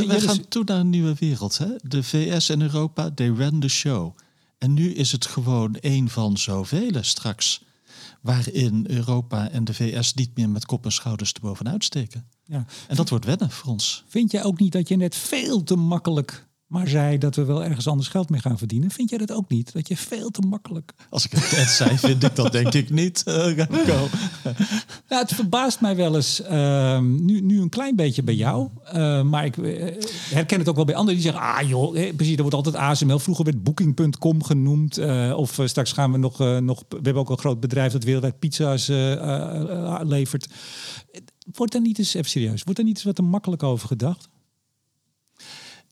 Je- we gaan toe naar een nieuwe wereld. Hè? De VS en Europa, they ran the show. En nu is het gewoon één van zoveel straks. Waarin Europa en de VS niet meer met kop en schouders erbovenuit steken. ja. En dat wordt wennen voor ons. Vind jij ook niet dat je net veel te makkelijk maar zei dat we wel ergens anders geld mee gaan verdienen? Vind jij dat ook niet? Dat je veel te makkelijk Als ik het net zei, vind ik dat denk ik niet. Remco. Nou, het verbaast mij wel eens, ehm, nu, nu een klein beetje bij jou. eh, maar ik eh, herken het ook wel bij anderen die zeggen... ah joh, eh, precies, er wordt altijd ASML. Vroeger werd Booking.com genoemd. of straks gaan we nog, nog... We hebben ook een groot bedrijf dat wereldwijd pizza's levert. Wordt daar niet eens, even serieus, wordt daar niet eens wat te makkelijk over gedacht?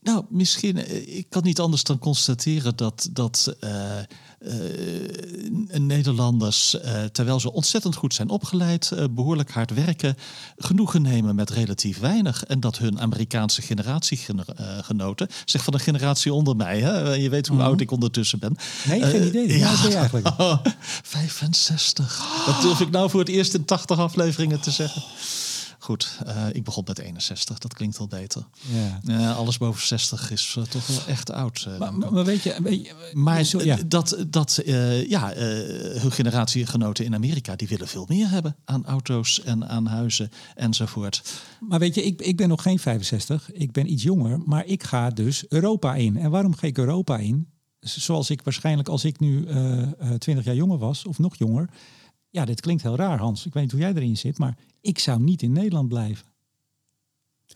Nou, misschien, eh, ik kan niet anders dan constateren dat, dat eh, eh, Nederlanders, terwijl ze ontzettend goed zijn opgeleid, eh, behoorlijk hard werken, genoegen nemen met relatief weinig. En dat hun Amerikaanse generatiegenoten, zeg van een generatie onder mij, hè, je weet hoe oud ik ondertussen ben. Nee, geen idee. Oud ben je eigenlijk? 65. Dat durf ik nou voor het eerst in 80 afleveringen te zeggen. Goed, eh, ik begon met 61, dat klinkt al beter. Ja. Ja, alles boven 60 is eh, toch wel echt oud. eh, Maar, maar, maar weet je... Weet je maar zo- ja. eh, dat, dat eh, ja, eh, hun generatiegenoten in Amerika, die willen veel meer hebben aan auto's en aan huizen enzovoort. Maar weet je, ik, ik ben nog geen 65. Ik ben iets jonger. Maar ik ga dus Europa in. En waarom ga ik Europa in? Zoals ik waarschijnlijk als ik nu eh eh, 20 jaar jonger was, of nog jonger. Ja, dit klinkt heel raar, Hans. Ik weet niet hoe jij erin zit. Maar ik zou niet in Nederland blijven.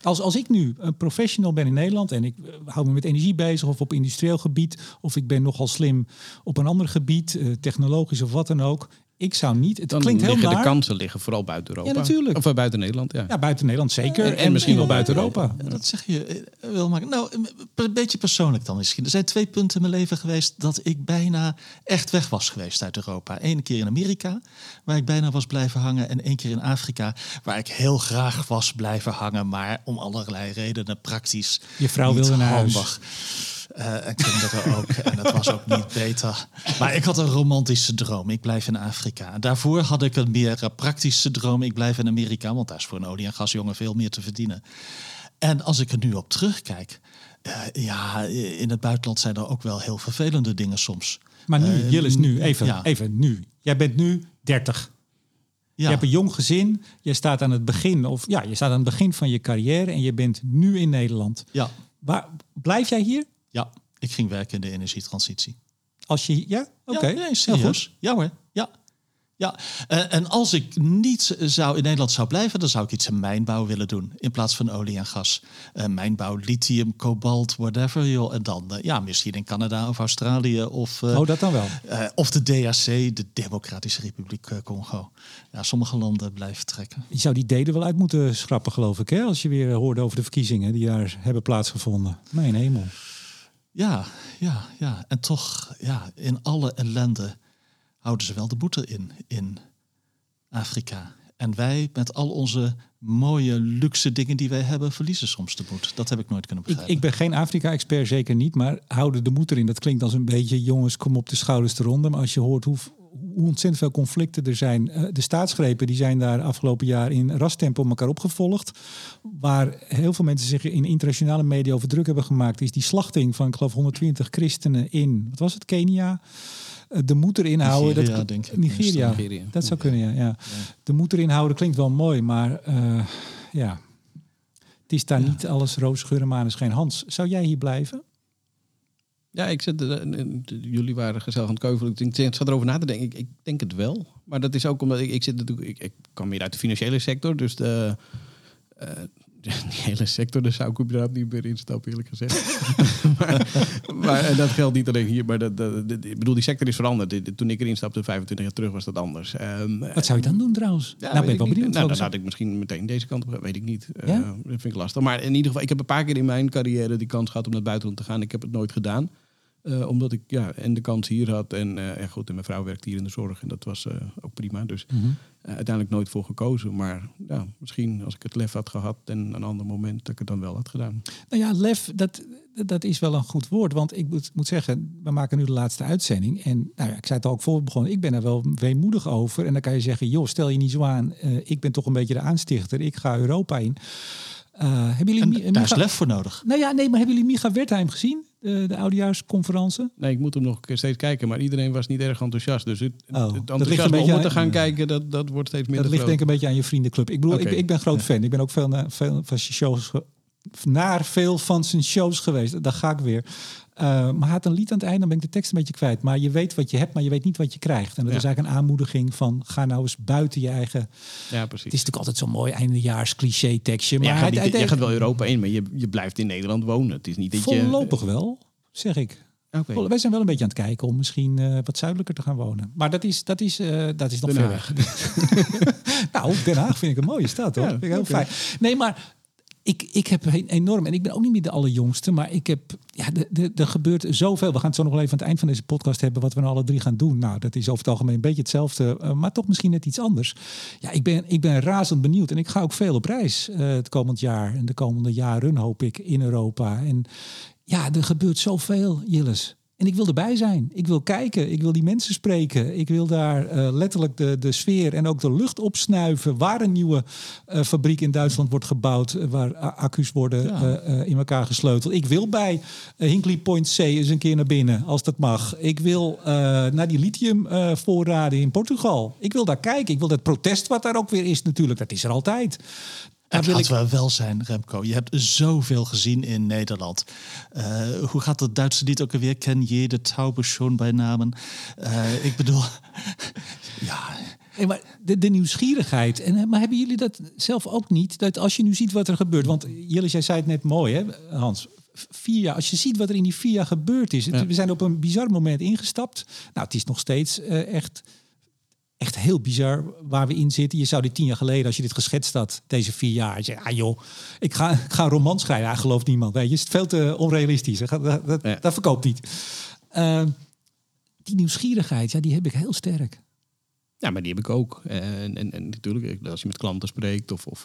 Als, als ik nu een professional ben in Nederland en ik eh, hou me met energie bezig of op industrieel gebied, of ik ben nogal slim op een ander gebied, eh, technologisch of wat dan ook. Ik zou niet. Het Dan klinkt heel liggen naar. de kansen liggen vooral buiten Europa. Ja, natuurlijk. Of eh, buiten Nederland, ja. Ja, buiten Nederland zeker. En- en misschien wel buiten Europa. Dat zeg je eh, wil maken. Nou, een- beetje persoonlijk dan misschien. Er zijn twee punten in mijn leven geweest dat ik bijna echt weg was geweest uit Europa. Eén keer in Amerika, waar ik bijna was blijven hangen. En één keer in Afrika, waar ik heel graag was blijven hangen. Maar om allerlei redenen praktisch. Je vrouw wilde naar huis. Handig. Eh, en kinderen ook. En dat was ook niet beter. Maar ik had een romantische droom. Ik blijf in Afrika. Daarvoor had ik een meer eh, praktische droom. Ik blijf in Amerika, want daar is voor een olie- en gasjongen veel meer te verdienen. En als ik er nu op terugkijk, eh, ja, in het buitenland zijn er ook wel heel vervelende dingen soms. Maar nu, Jillis, nu, even, ja. even nu. Jij bent nu 30. Ja, Je hebt een jong gezin. Je staat aan het begin, of ja, je staat aan het begin van je carrière en je bent nu in Nederland. ja, Waar, blijf jij hier? Ja, ik ging werken in de energietransitie. Als je, ja, oké. Ja, nee, serieus. Ja hoor, ja. ja. Eh, en als ik niet zou in Nederland zou blijven, dan zou ik iets in mijnbouw willen doen. In plaats van olie en gas. Eh, mijnbouw, lithium, kobalt, whatever. Joh. En dan eh, ja, misschien in Canada of Australië of, Oh, dat dan wel. of de DRC, de Democratische Republiek Congo. Ja, sommige landen blijven trekken. Je zou die deden wel uit moeten schrappen, geloof ik. Hè? Als je weer hoorde over de verkiezingen die daar hebben plaatsgevonden. Mijn hemel. Ja, ja, ja. En toch, ja, in alle ellende houden ze wel de boete in, in Afrika. En wij, met al onze mooie, luxe dingen die wij hebben, verliezen soms de moed. Dat heb ik nooit kunnen Ik, begrijpen. ik ben geen Afrika-expert, zeker niet. Maar houden de moed erin. Dat klinkt als een beetje, jongens, kom op de schouders eronder. Maar als je hoort hoe, hoe ontzettend veel conflicten er zijn. eh, de staatsgrepen die zijn daar afgelopen jaar in rastempo elkaar opgevolgd. Waar heel veel mensen zich in internationale media over druk hebben gemaakt. Is die slachting van, ik geloof, 120 christenen in, wat was het, Kenia? Eh, De moed erin houden. Nigeria, dat, denk ik. Nigeria. Nigeria. Dat zou kunnen, ja. ja. De moed erin houden klinkt wel mooi, maar eh, ja. Het is daar niet alles roze geur en maneschijn. Hans, zou jij hier blijven? Ja, ik zit, eh, eh, jullie waren gezellig aan het keuvelen. Ik, denk, zat erover na te denken. Ik, denk het wel. Maar dat is ook omdat ik, ik zit natuurlijk. Ik, ik kwam meer uit de financiële sector. Dus de, eh, die hele sector, daar zou ik überhaupt niet meer instappen, eerlijk gezegd. maar, maar en dat geldt niet alleen hier. Maar dat, dat- dat- ik bedoel, die sector is veranderd. Toen ik erin stapte, 25 jaar terug, was dat anders. Ehm, Wat zou je dan doen trouwens? ja, nou, ben ik wel benieuwd. Nou, dan had ik misschien meteen deze kant op. Weet ik niet. Eh, Ja? dat vind ik lastig. Maar in ieder geval, ik heb een paar keer in mijn carrière die kans gehad om naar het buitenland te gaan. Ik heb het nooit gedaan. Eh, omdat ik ja, en de kans hier had. En, eh, en goed, en mijn vrouw werkt hier in de zorg. En dat was eh, ook prima. Dus Mhm. uiteindelijk nooit voor gekozen. Maar ja, misschien als ik het lef had gehad en een ander moment dat ik het dan wel had gedaan. Nou ja, lef, dat, dat is wel een goed woord. Want ik moet, moet zeggen, we maken nu de laatste uitzending. En nou ja, ik zei het al ook voor begonnen, ik ben er wel weemoedig over. En dan kan je zeggen, joh, stel je niet zo aan. ik ben toch een beetje de aanstichter. Ik ga Europa in. Eh, hebben jullie... En daar is Micha- lef voor nodig. Nou ja, nee, maar hebben jullie Micha Wertheim gezien? De, de oudejaarsconferentie? Nee, ik moet hem nog steeds kijken. Maar iedereen was niet erg enthousiast. Dus het, Oh, dat het ligt een enthousiasme beetje om er te aan- gaan kijken, dat, dat wordt steeds minder Dat ligt groot. denk ik een beetje aan je vriendenclub. Ik bedoel, ik, ik ben groot fan. Ik ben ook veel, naar, veel van zijn shows ge- naar veel van zijn shows geweest. Daar ga ik weer. Eh, maar had een lied aan het einde, dan ben ik de tekst een beetje kwijt. Maar je weet wat je hebt, maar je weet niet wat je krijgt. En dat Ja. is eigenlijk een aanmoediging van ga nou eens buiten je eigen. Ja, precies. Het is natuurlijk altijd zo'n mooi eindejaars cliché tekstje. Maar Maar jij gaat, hij- niet, hij- jij gaat wel Europa in, maar je, je blijft in Nederland wonen. Het is niet dat je... voorlopig wel, zeg ik. Oké. Wij zijn wel een beetje aan het kijken om misschien eh, wat zuidelijker te gaan wonen. Maar dat is, dat is, eh, dat is nog ver weg. nou, Den Haag vind ik een mooie stad hoor. Ja, vind ik heel fijn. Nee, maar ik, ik heb enorm, en ik ben ook niet meer de allerjongste, maar ik heb, ja, er gebeurt zoveel. We gaan het zo nog wel even aan het eind van deze podcast hebben, wat we nou alle drie gaan doen. Nou, dat is over het algemeen een beetje hetzelfde, eh, maar toch misschien net iets anders. Ja, ik ben, ik ben razend benieuwd en ik ga ook veel op reis eh, het komend jaar en de komende jaren, hoop ik, in Europa. En ja, er gebeurt zoveel, Jilles. En ik wil erbij zijn. Ik wil kijken. Ik wil die mensen spreken. Ik wil daar eh, letterlijk de, de sfeer en ook de lucht opsnuiven. Waar een nieuwe eh, fabriek in Duitsland wordt gebouwd. eh, waar accu's worden Ja. in elkaar gesleuteld. Ik wil bij Hinkley Point C eens een keer naar binnen. Als dat mag. Ik wil naar die lithiumvoorraden in Portugal. Ik wil daar kijken. Ik wil dat protest wat daar ook weer is natuurlijk. Dat is er altijd. Daar wil ik... wel wel zijn, Remco. Je hebt zoveel gezien in Nederland. Eh, hoe gaat het Duitse lied ook alweer? Ken je de Taube schon bij namen? Eh, ik bedoel, ja, maar de, de nieuwsgierigheid. En, eh, maar hebben jullie dat zelf ook niet? Dat als je nu ziet wat er gebeurt. Want Jillis, jij zei het net mooi, hè, Hans. Vier jaar, als je ziet wat er in die vier jaar gebeurd is. Ja. We zijn op een bizar moment ingestapt. Nou, het is nog steeds echt echt heel bizar waar we in zitten. Je zou dit tien jaar geleden, als je dit geschetst had, deze vier jaar, je ah joh, ik ga, ik ga een roman schrijven. Ja, gelooft niemand. Weet je, het is veel te onrealistisch. Dat, dat, dat, Ja. dat verkoopt niet. Uh, die nieuwsgierigheid, ja, die heb ik heel sterk. Ja, maar die heb ik ook. En, en, en natuurlijk, als je met klanten spreekt of, of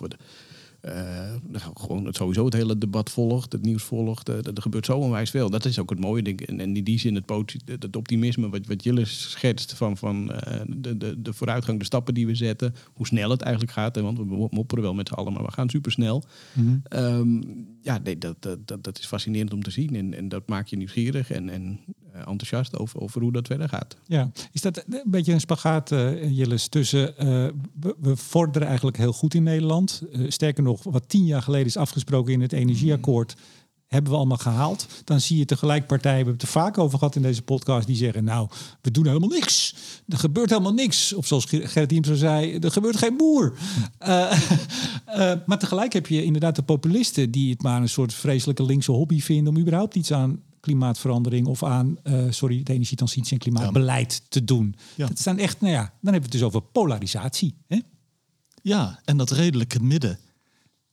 gewoon het, sowieso het hele debat volgt, het nieuws volgt. Uh, er gebeurt zo onwijs veel. Dat is ook het mooie. Denk, en, en in die zin het, het optimisme wat, wat Jillis schetst van, van uh, de, de, de vooruitgang, de stappen die we zetten. Hoe snel het eigenlijk gaat. Want we mopperen wel met z'n allen, maar we gaan supersnel. Mm -hmm. um, ja, nee, dat, dat, dat is fascinerend om te zien. En, en dat maakt je nieuwsgierig en, en enthousiast over, over hoe dat verder gaat. Ja, is dat een beetje een spagaat, uh, Jillis, tussen... Uh, we, we, vorderen eigenlijk heel goed in Nederland. Uh, sterker nog, wat tien jaar geleden is afgesproken in het energieakkoord... hebben we allemaal gehaald. Dan zie je tegelijk partijen, we hebben het er vaak over gehad in deze podcast... die zeggen, nou, we doen helemaal niks. Er gebeurt helemaal niks. Of zoals Gerrit Diemser zei, er gebeurt geen boer. maar tegelijk heb je inderdaad de populisten... die het maar een soort vreselijke linkse hobby vinden... om überhaupt iets aan klimaatverandering of aan, uh, sorry, de energietransitie en klimaatbeleid ja. te doen. Ja. Dat zijn echt, nou ja, dan hebben we het dus over polarisatie. Hè? Ja, en dat redelijke midden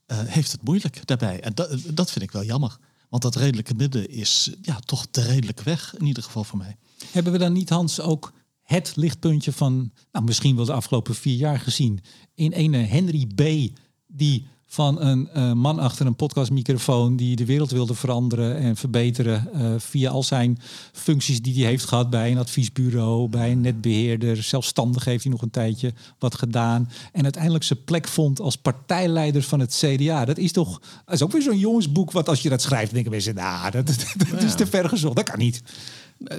uh, heeft het moeilijk daarbij. En dat, dat vind ik wel jammer. Want dat redelijke midden is ja, toch de redelijke weg, in ieder geval voor mij. Hebben we dan niet, Hans, ook het lichtpuntje van, nou, misschien wel de afgelopen vier jaar gezien, in ene Henry B., die van een uh, man achter een podcastmicrofoon die de wereld wilde veranderen en verbeteren uh, via al zijn functies die hij heeft gehad bij een adviesbureau, bij een netbeheerder. Zelfstandig heeft hij nog een tijdje wat gedaan en uiteindelijk zijn plek vond als partijleider van het CDA. Dat is toch, dat is ook weer zo'n jongensboek wat als je dat schrijft denken mensen, nou, dat, dat, dat is te ver gezocht, dat kan niet.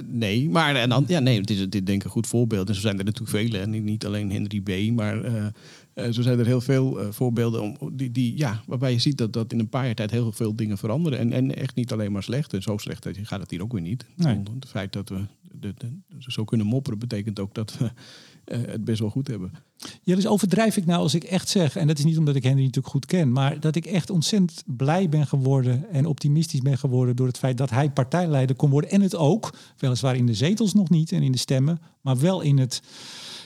Nee, maar en dan, ja, nee, dit is dit denk ik een goed voorbeeld. En zo zijn er natuurlijk vele. En niet alleen Henry B., maar uh, uh, zo zijn er heel veel uh, voorbeelden om, die, die, ja, waarbij je ziet dat, dat in een paar jaar tijd heel veel dingen veranderen. En, en echt niet alleen maar slecht. En zo slecht gaat het hier ook weer niet. Nee. Het feit dat we de, de, zo kunnen mopperen betekent ook dat we het best wel goed hebben. Ja, dus overdrijf ik nou als ik echt zeg, en dat is niet omdat ik Henry natuurlijk goed ken, maar dat ik echt ontzettend blij ben geworden en optimistisch ben geworden door het feit dat hij partijleider kon worden. En het ook, weliswaar in de zetels nog niet en in de stemmen, maar wel in het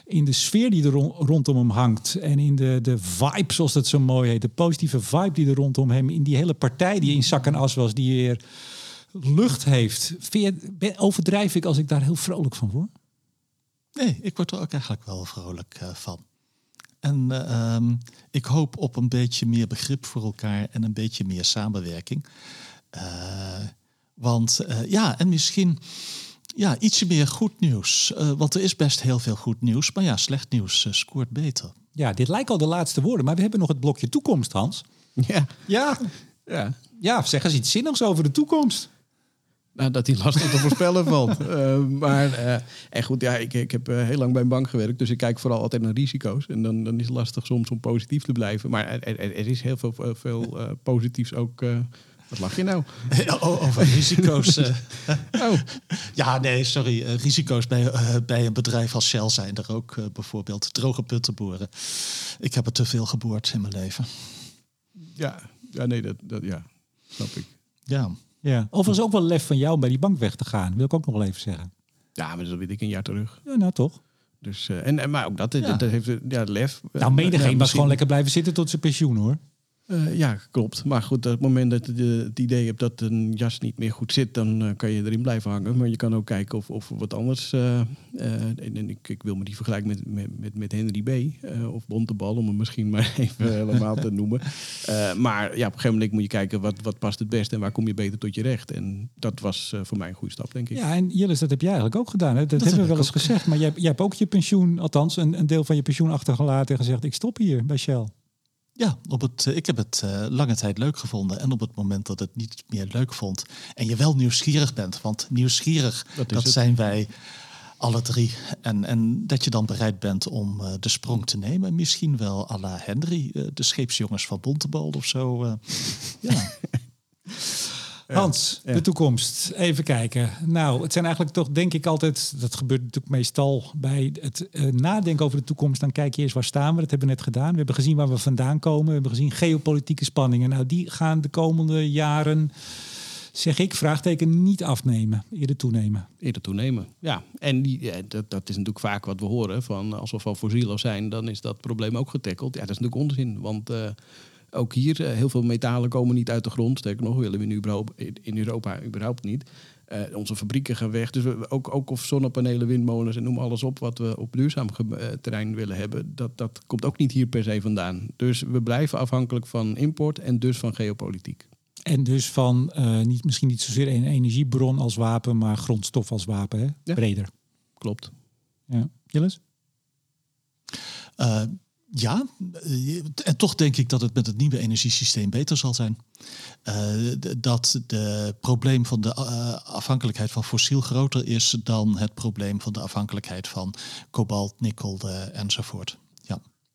in de sfeer die er rondom hem hangt. En in de, de vibe, zoals dat zo mooi heet. De positieve vibe die er rondom hem. In die hele partij die in zak en as was. Die weer lucht heeft. Je, overdrijf ik als ik daar heel vrolijk van word? Nee, ik word er ook eigenlijk wel vrolijk uh, van. En uh, um, ik hoop op een beetje meer begrip voor elkaar en een beetje meer samenwerking. Uh, want ja, en misschien ja, ietsje meer goed nieuws. Uh, want er is best heel veel goed nieuws. Maar ja, slecht nieuws uh, scoort beter. Ja, dit lijkt al de laatste woorden. Maar we hebben nog het blokje toekomst, Hans. Ja. Ja. Ja, ja zeg eens iets zinnigs over de toekomst. Nou, dat die lastig te voorspellen valt. Uh, maar uh, en goed, ja, ik, ik heb uh, heel lang bij een bank gewerkt, dus ik kijk vooral altijd naar risico's. En dan, dan is het lastig soms om positief te blijven. Maar er, er, er is heel veel, veel positiefs ook. Wat lach je nou? Oh, over risico's. oh. Ja, nee, sorry. risico's bij, bij een bedrijf als Shell zijn er ook bijvoorbeeld. Droge putten boren. Ik heb er te veel geboord in mijn leven. Ja, ja nee, dat, dat ja, snap ik. Ja. Ja. Overigens ook wel lef van jou om bij die bank weg te gaan. Wil ik ook nog wel even zeggen. Ja, maar dat weet ik een jaar terug. Ja, nou toch. Dus, uh, en, en, maar ook dat, ja. dat, dat heeft ja, lef. Nou, menigeen ja, was gewoon lekker blijven zitten tot zijn pensioen hoor. Uh, ja, klopt. Maar goed, op het moment dat je het idee hebt dat een jas niet meer goed zit, dan uh, kan je erin blijven hangen. Maar je kan ook kijken of, of wat anders. Uh, en ik, ik, wil me die vergelijken met, met, met, met Henry B. of Bontebal, om hem misschien maar even helemaal te noemen. maar ja, op een gegeven moment moet je kijken wat, wat past het beste en waar kom je beter tot je recht. En dat was voor mij een goede stap, denk ik. Ja, en Jillis, dat heb jij eigenlijk ook gedaan. Hè? Dat, dat hebben we wel eens gezegd. Maar jij, jij hebt ook je pensioen, althans een, een deel van je pensioen achtergelaten en gezegd: ik stop hier bij Shell. Ja, op het, ik heb het uh, lange tijd leuk gevonden. En op het moment dat het niet meer leuk vond. En je wel nieuwsgierig bent. Want nieuwsgierig, dat, dat zijn wij alle drie. En, en dat je dan bereid bent om uh, de sprong te nemen. Misschien wel à la Henry, uh, de scheepsjongens van Bontebal of zo. ja. Hans, de toekomst. Even kijken. Nou, het zijn eigenlijk toch, denk ik altijd, dat gebeurt natuurlijk meestal bij het uh, nadenken over de toekomst. Dan kijk je eerst waar staan we. Dat hebben we net gedaan. We hebben gezien waar we vandaan komen. We hebben gezien geopolitieke spanningen. Nou, die gaan de komende jaren Zeg ik, vraagteken niet afnemen, eerder toenemen. Eerder toenemen, ja. En die, ja, dat, dat is natuurlijk vaak wat we horen. Van als we van fossiel zijn, dan is dat probleem ook getackled. Ja, dat is natuurlijk onzin. Want uh, ook hier, uh, heel veel metalen komen niet uit de grond. Sterker nog, willen we nu in Europa überhaupt niet. Uh, onze fabrieken gaan weg. Dus we, ook, ook of zonnepanelen, windmolens en noem alles op wat we op duurzaam terrein willen hebben. Dat, dat komt ook niet hier per se vandaan. Dus we blijven afhankelijk van import en dus van geopolitiek. En dus van uh, niet, misschien niet zozeer een energiebron als wapen, maar grondstof als wapen. Hè? Ja. Breder. Klopt. Ja. Gilles? Uh, ja, en toch denk ik dat het met het nieuwe energiesysteem beter zal zijn. Uh, dat het probleem van de uh, afhankelijkheid van fossiel groter is dan het probleem van de afhankelijkheid van kobalt, nikkel enzovoort.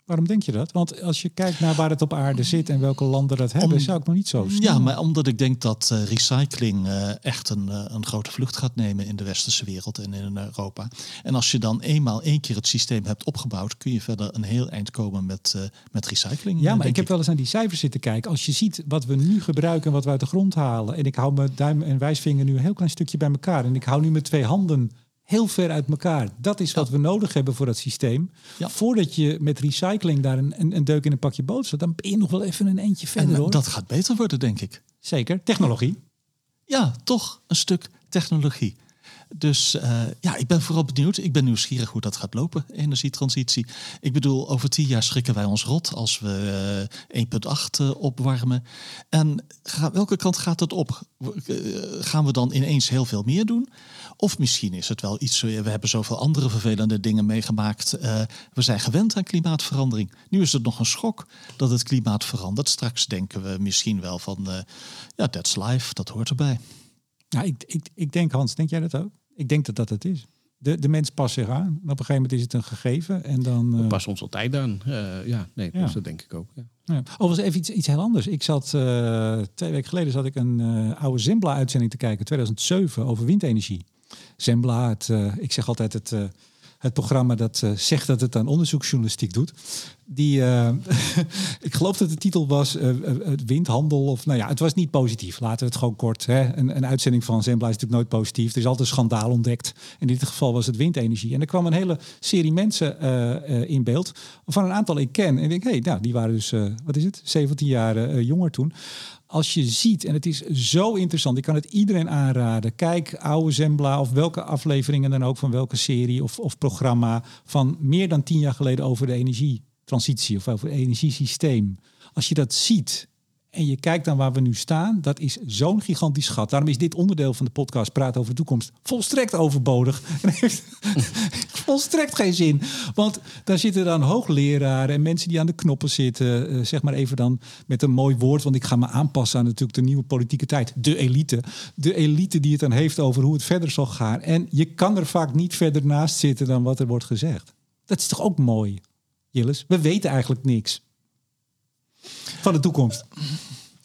Waarom denk je dat? Want als je kijkt naar waar het op aarde zit en welke landen dat hebben, Om, zou ik nog niet zo snel. Ja, maar omdat ik denk dat uh, recycling uh, echt een, uh, een grote vlucht gaat nemen in de westerse wereld en in Europa. En als je dan eenmaal één keer het systeem hebt opgebouwd, kun je verder een heel eind komen met, met recycling. Ja, maar ik heb wel eens naar die cijfers zitten kijken. Als je ziet wat we nu gebruiken en wat we uit de grond halen. En ik hou mijn duim en wijsvinger nu een heel klein stukje bij elkaar. En ik hou nu met twee handen heel ver uit elkaar. Dat is wat we nodig hebben voor dat systeem. Ja. Voordat je met recycling daar een, een, een, deuk in een pakje boot zet, dan ben je nog wel even een eentje verder. En hoor. dat gaat beter worden, denk ik. Zeker. Technologie. Ja, toch een stuk technologie. Dus uh, ja, ik ben vooral benieuwd. Ik ben nieuwsgierig hoe dat gaat lopen, energietransitie. Ik bedoel, over tien jaar schrikken wij ons rot als we uh, 1,8 uh, opwarmen. En ga, welke kant gaat het op? Gaan we dan ineens heel veel meer doen? Of misschien is het wel iets, we hebben zoveel andere vervelende dingen meegemaakt. Uh, we zijn gewend aan klimaatverandering. Nu is het nog een schok dat het klimaat verandert. Straks denken we misschien wel van, uh, ja, that's life, dat hoort erbij. Ja, ik, ik, ik denk, Hans, denk jij dat ook? Ik denk dat dat het is. De, de mens past zich aan. Op een gegeven moment is het een gegeven. En dan, uh... We passen ons altijd aan. Uh, ja, nee, ja. Dus dat denk ik ook. Ja. Ja. Overigens even iets, iets heel anders. Ik zat uh, twee weken geleden zat ik een oude Zembla-uitzending te kijken, 2007, over windenergie. Zembla, het, ik zeg altijd het het programma dat uh, zegt dat het aan onderzoeksjournalistiek doet. Die, ik geloof dat de titel was windhandel. Of nou ja, het was niet positief. Laten we het gewoon kort. Hè. Een, een uitzending van Zembla is natuurlijk nooit positief. Er is altijd een schandaal ontdekt. In dit geval was het windenergie. En er kwam een hele serie mensen in beeld. Van een aantal ik ken. En ik denk, hé, hey, nou, die waren dus, wat is het, 17 jaar jonger toen als je ziet, en het is zo interessant, ik kan het iedereen aanraden. Kijk, oude Zembla of welke afleveringen dan ook van welke serie of, of programma van meer dan tien jaar geleden over de energietransitie of over het energiesysteem. Als je dat ziet en je kijkt naar waar we nu staan, dat is zo'n gigantisch gat. Daarom is dit onderdeel van de podcast Praat over de toekomst volstrekt overbodig. Volstrekt geen zin. Want daar zitten dan hoogleraren en mensen die aan de knoppen zitten. Uh, zeg maar even dan met een mooi woord, want ik ga me aanpassen aan natuurlijk de nieuwe politieke tijd. De elite. De elite die het dan heeft over hoe het verder zal gaan. En je kan er vaak niet verder naast zitten dan wat er wordt gezegd. Dat is toch ook mooi, Jilles? We weten eigenlijk niks van de toekomst.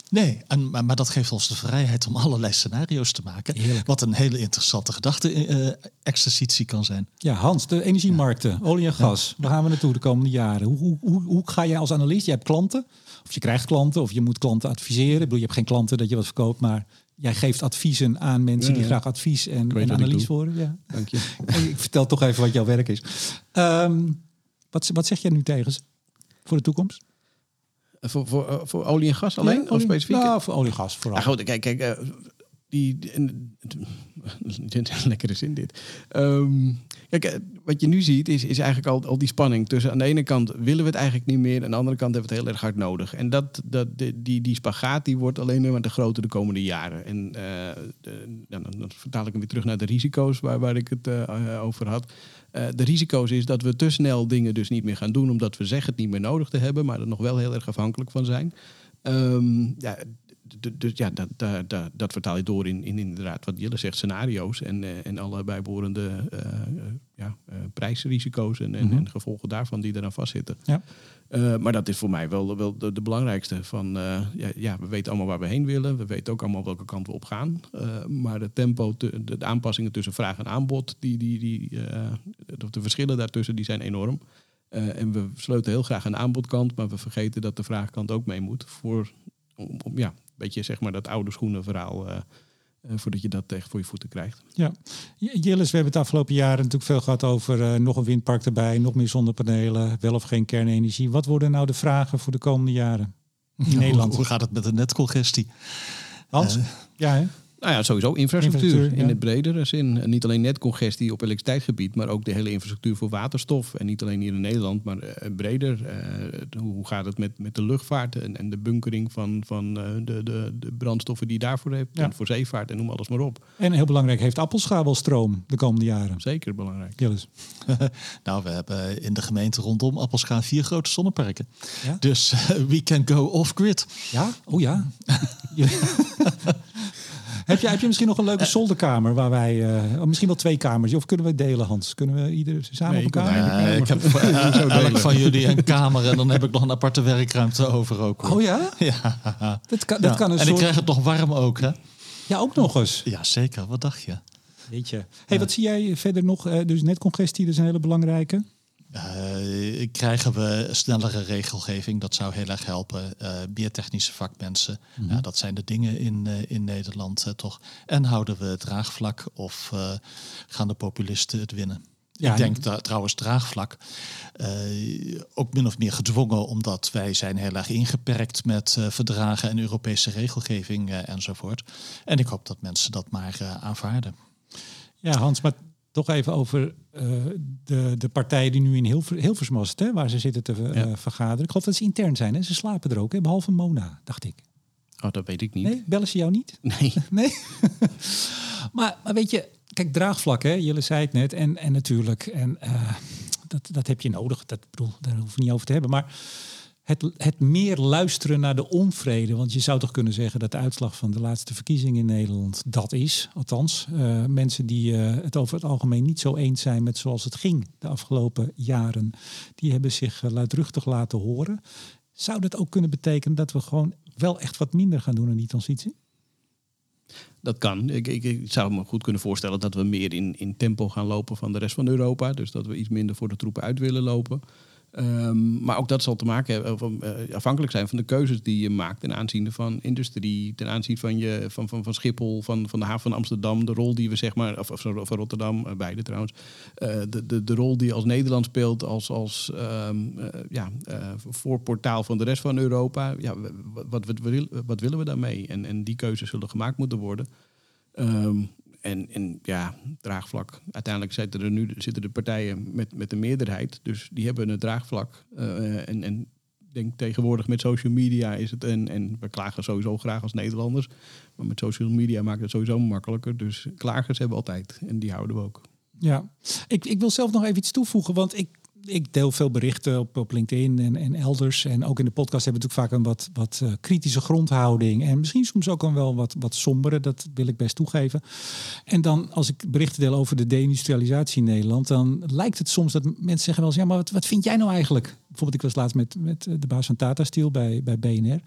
Nee, en, maar, maar, dat geeft ons de vrijheid om allerlei scenario's te maken. Heerlijk. Wat een hele interessante gedachte-exercitie kan zijn. Ja, Hans, de energiemarkten, ja. olie en gas. Ja. Waar gaan we naartoe de komende jaren? Hoe, hoe, hoe, hoe, ga jij als analist? Je hebt klanten, of je krijgt klanten, of je moet klanten adviseren. Ik bedoel, je hebt geen klanten dat je wat verkoopt, maar jij geeft adviezen aan mensen die graag advies en, en analyse horen. Ja. Dank je. ik vertel toch even wat jouw werk is. Um, wat, wat zeg jij nu tegen ze voor de toekomst? Voor, voor, voor olie en gas alleen? Nee, olie, of specifiek? Nou, voor olie en gas vooral. Ja, goed, kijk, kijk uh, die, die, lekkere zin dit. Um, kijk, wat je nu ziet is, is eigenlijk al, al die spanning tussen aan de ene kant willen we het eigenlijk niet meer, aan de andere kant hebben we het heel erg hard nodig. En dat, dat, die, die spagaat die wordt alleen maar te groter de komende jaren. En uh, de, dan, dan vertaal ik hem weer terug naar de risico's waar, waar ik het uh, over had. Uh, de risico's is dat we te snel dingen dus niet meer gaan doen, omdat we zeggen het niet meer nodig te hebben, maar er nog wel heel erg afhankelijk van zijn. Um, ja, dus ja, dat, dat, dat, vertaal je door in, in inderdaad wat Jelle zegt, scenario's en, uh, en alle bijbehorende uh, uh, ja, prijsrisico's en, en, mm -hmm. en, gevolgen daarvan die eraan vastzitten. Ja. maar dat is voor mij wel, wel de, de belangrijkste. Van, ja, ja, we weten allemaal waar we heen willen, we weten ook allemaal welke kant we op gaan. maar de tempo, te, de, de, aanpassingen tussen vraag en aanbod, die, die, die, de verschillen daartussen, die zijn enorm. en we sleutelen heel graag aan de aanbodkant, maar we vergeten dat de vraagkant ook mee moet voor om, om, ja, beetje zeg maar dat oude schoenenverhaal uh, eh, voordat je dat echt voor je voeten krijgt. Ja, Jillis, we hebben het afgelopen jaren natuurlijk veel gehad over eh, nog een windpark erbij, nog meer zonnepanelen, wel of geen kernenergie. Wat worden nou de vragen voor de komende jaren in Nederland? Hoe gaat het met de netcongestie? Hans? Eh, ja, hè? Nou ja, sowieso infrastructuur, Infrastructuur, in ja. het bredere zin. En niet alleen netcongestie op elektriciteitsgebied, maar ook de hele infrastructuur voor waterstof. En niet alleen hier in Nederland, maar eh, breder. Eh, hoe gaat het met, met de luchtvaart en, en de bunkering van, van eh, de, de, de brandstoffen die je daarvoor hebt. Ja. En voor zeevaart en noem alles maar op. En heel belangrijk, heeft Appelscha wel stroom de komende jaren? Zeker belangrijk. Jillis. nou, we hebben in de gemeente rondom Appelscha vier grote zonneparken. Ja? Dus we can go off-grid. Ja? Oh ja. heb, je, heb je misschien nog een leuke zolderkamer waar wij, eh, oh, misschien wel twee kamers, of kunnen we delen, Hans? Kunnen we ieder samen Nee, op elkaar? eigenlijk- Eh, ik heb elk van jullie een kamer en dan heb ik nog een aparte werkruimte over ook. hoor. Oh ja? Ja. Dat kan, dat Ja. kan een en soort... ik krijg het nog warm ook, hè? Ja, ook nog eens. Ja, zeker. Wat dacht je? Weet je. Hey, wat zie jij verder nog? Eh, dus netcongestie, dat is een hele belangrijke. Eh, krijgen we snellere regelgeving? Dat zou heel erg helpen. Eh, meer technische vakmensen. ja, dat zijn de dingen in, eh, in Nederland toch. En houden we het draagvlak of gaan de populisten het winnen? Ja, ik denk dat trouwens draagvlak ook min of meer gedwongen, omdat wij zijn heel erg ingeperkt met verdragen en Europese regelgeving enzovoort. En ik hoop dat mensen dat maar aanvaarden. Ja, Hans, maar toch even over eh, de, de partijen die nu in Hilver, Hilversum was het, hè, waar ze zitten te eh, Ja. vergaderen. Ik geloof dat ze intern zijn. Hè? Ze slapen er ook, hè? behalve Mona, dacht ik. Oh, dat weet ik niet. Nee, bellen ze jou niet? Nee. Nee. maar, maar weet je, kijk, draagvlak, hè? Jullie zei het net. En, en natuurlijk, en, eh, dat, dat heb je nodig. Dat, bedoel, daar hoeven we niet over te hebben. Maar het, het meer luisteren naar de onvrede. Want je zou toch kunnen zeggen dat de uitslag van de laatste verkiezing in Nederland dat is. Althans, eh, mensen die eh, het over het algemeen niet zo eens zijn met zoals het ging de afgelopen jaren. Die hebben zich eh, luidruchtig laten horen. Zou dat ook kunnen betekenen dat we gewoon wel echt wat minder gaan doen aan die transitie? Dat kan. Ik, ik, ik zou me goed kunnen voorstellen dat we meer in, in tempo gaan lopen van de rest van Europa. Dus dat we iets minder voor de troepen uit willen lopen. Ehm, maar ook dat zal te maken hebben, of, eh, afhankelijk zijn van de keuzes die je maakt ten aanzien van industrie, ten aanzien van, je, van, van, van Schiphol, van, van de haven van Amsterdam, de rol die we zeg maar, of, van Rotterdam, eh, beide trouwens, eh, de, de, de rol die als Nederland speelt als, als ehm, eh, ja, voorportaal van de rest van Europa. Ja, wat, wat, wat willen we daarmee? En, en die keuzes zullen gemaakt moeten worden. Ehm, en, en ja, draagvlak. Uiteindelijk zitten er nu zitten de partijen met, met de meerderheid. Dus die hebben het draagvlak. Eh, en, en denk tegenwoordig met social media is het. En, en we klagen sowieso graag als Nederlanders. Maar met social media maakt het sowieso makkelijker. Dus klagers hebben altijd. En die houden we ook. Ja, ik, ik wil zelf nog even iets toevoegen, want ik, ik deel veel berichten op, op LinkedIn en, en elders. En ook in de podcast hebben we natuurlijk vaak een wat, wat eh, kritische grondhouding. En misschien soms ook een wel wat, wat sombere, dat wil ik best toegeven. En dan als ik berichten deel over de deindustrialisatie in Nederland, dan lijkt het soms dat mensen zeggen wel eens, ja, maar wat, wat vind jij nou eigenlijk? Bijvoorbeeld, ik was laatst met, met eh, de baas van Tata Steel bij, bij BNR.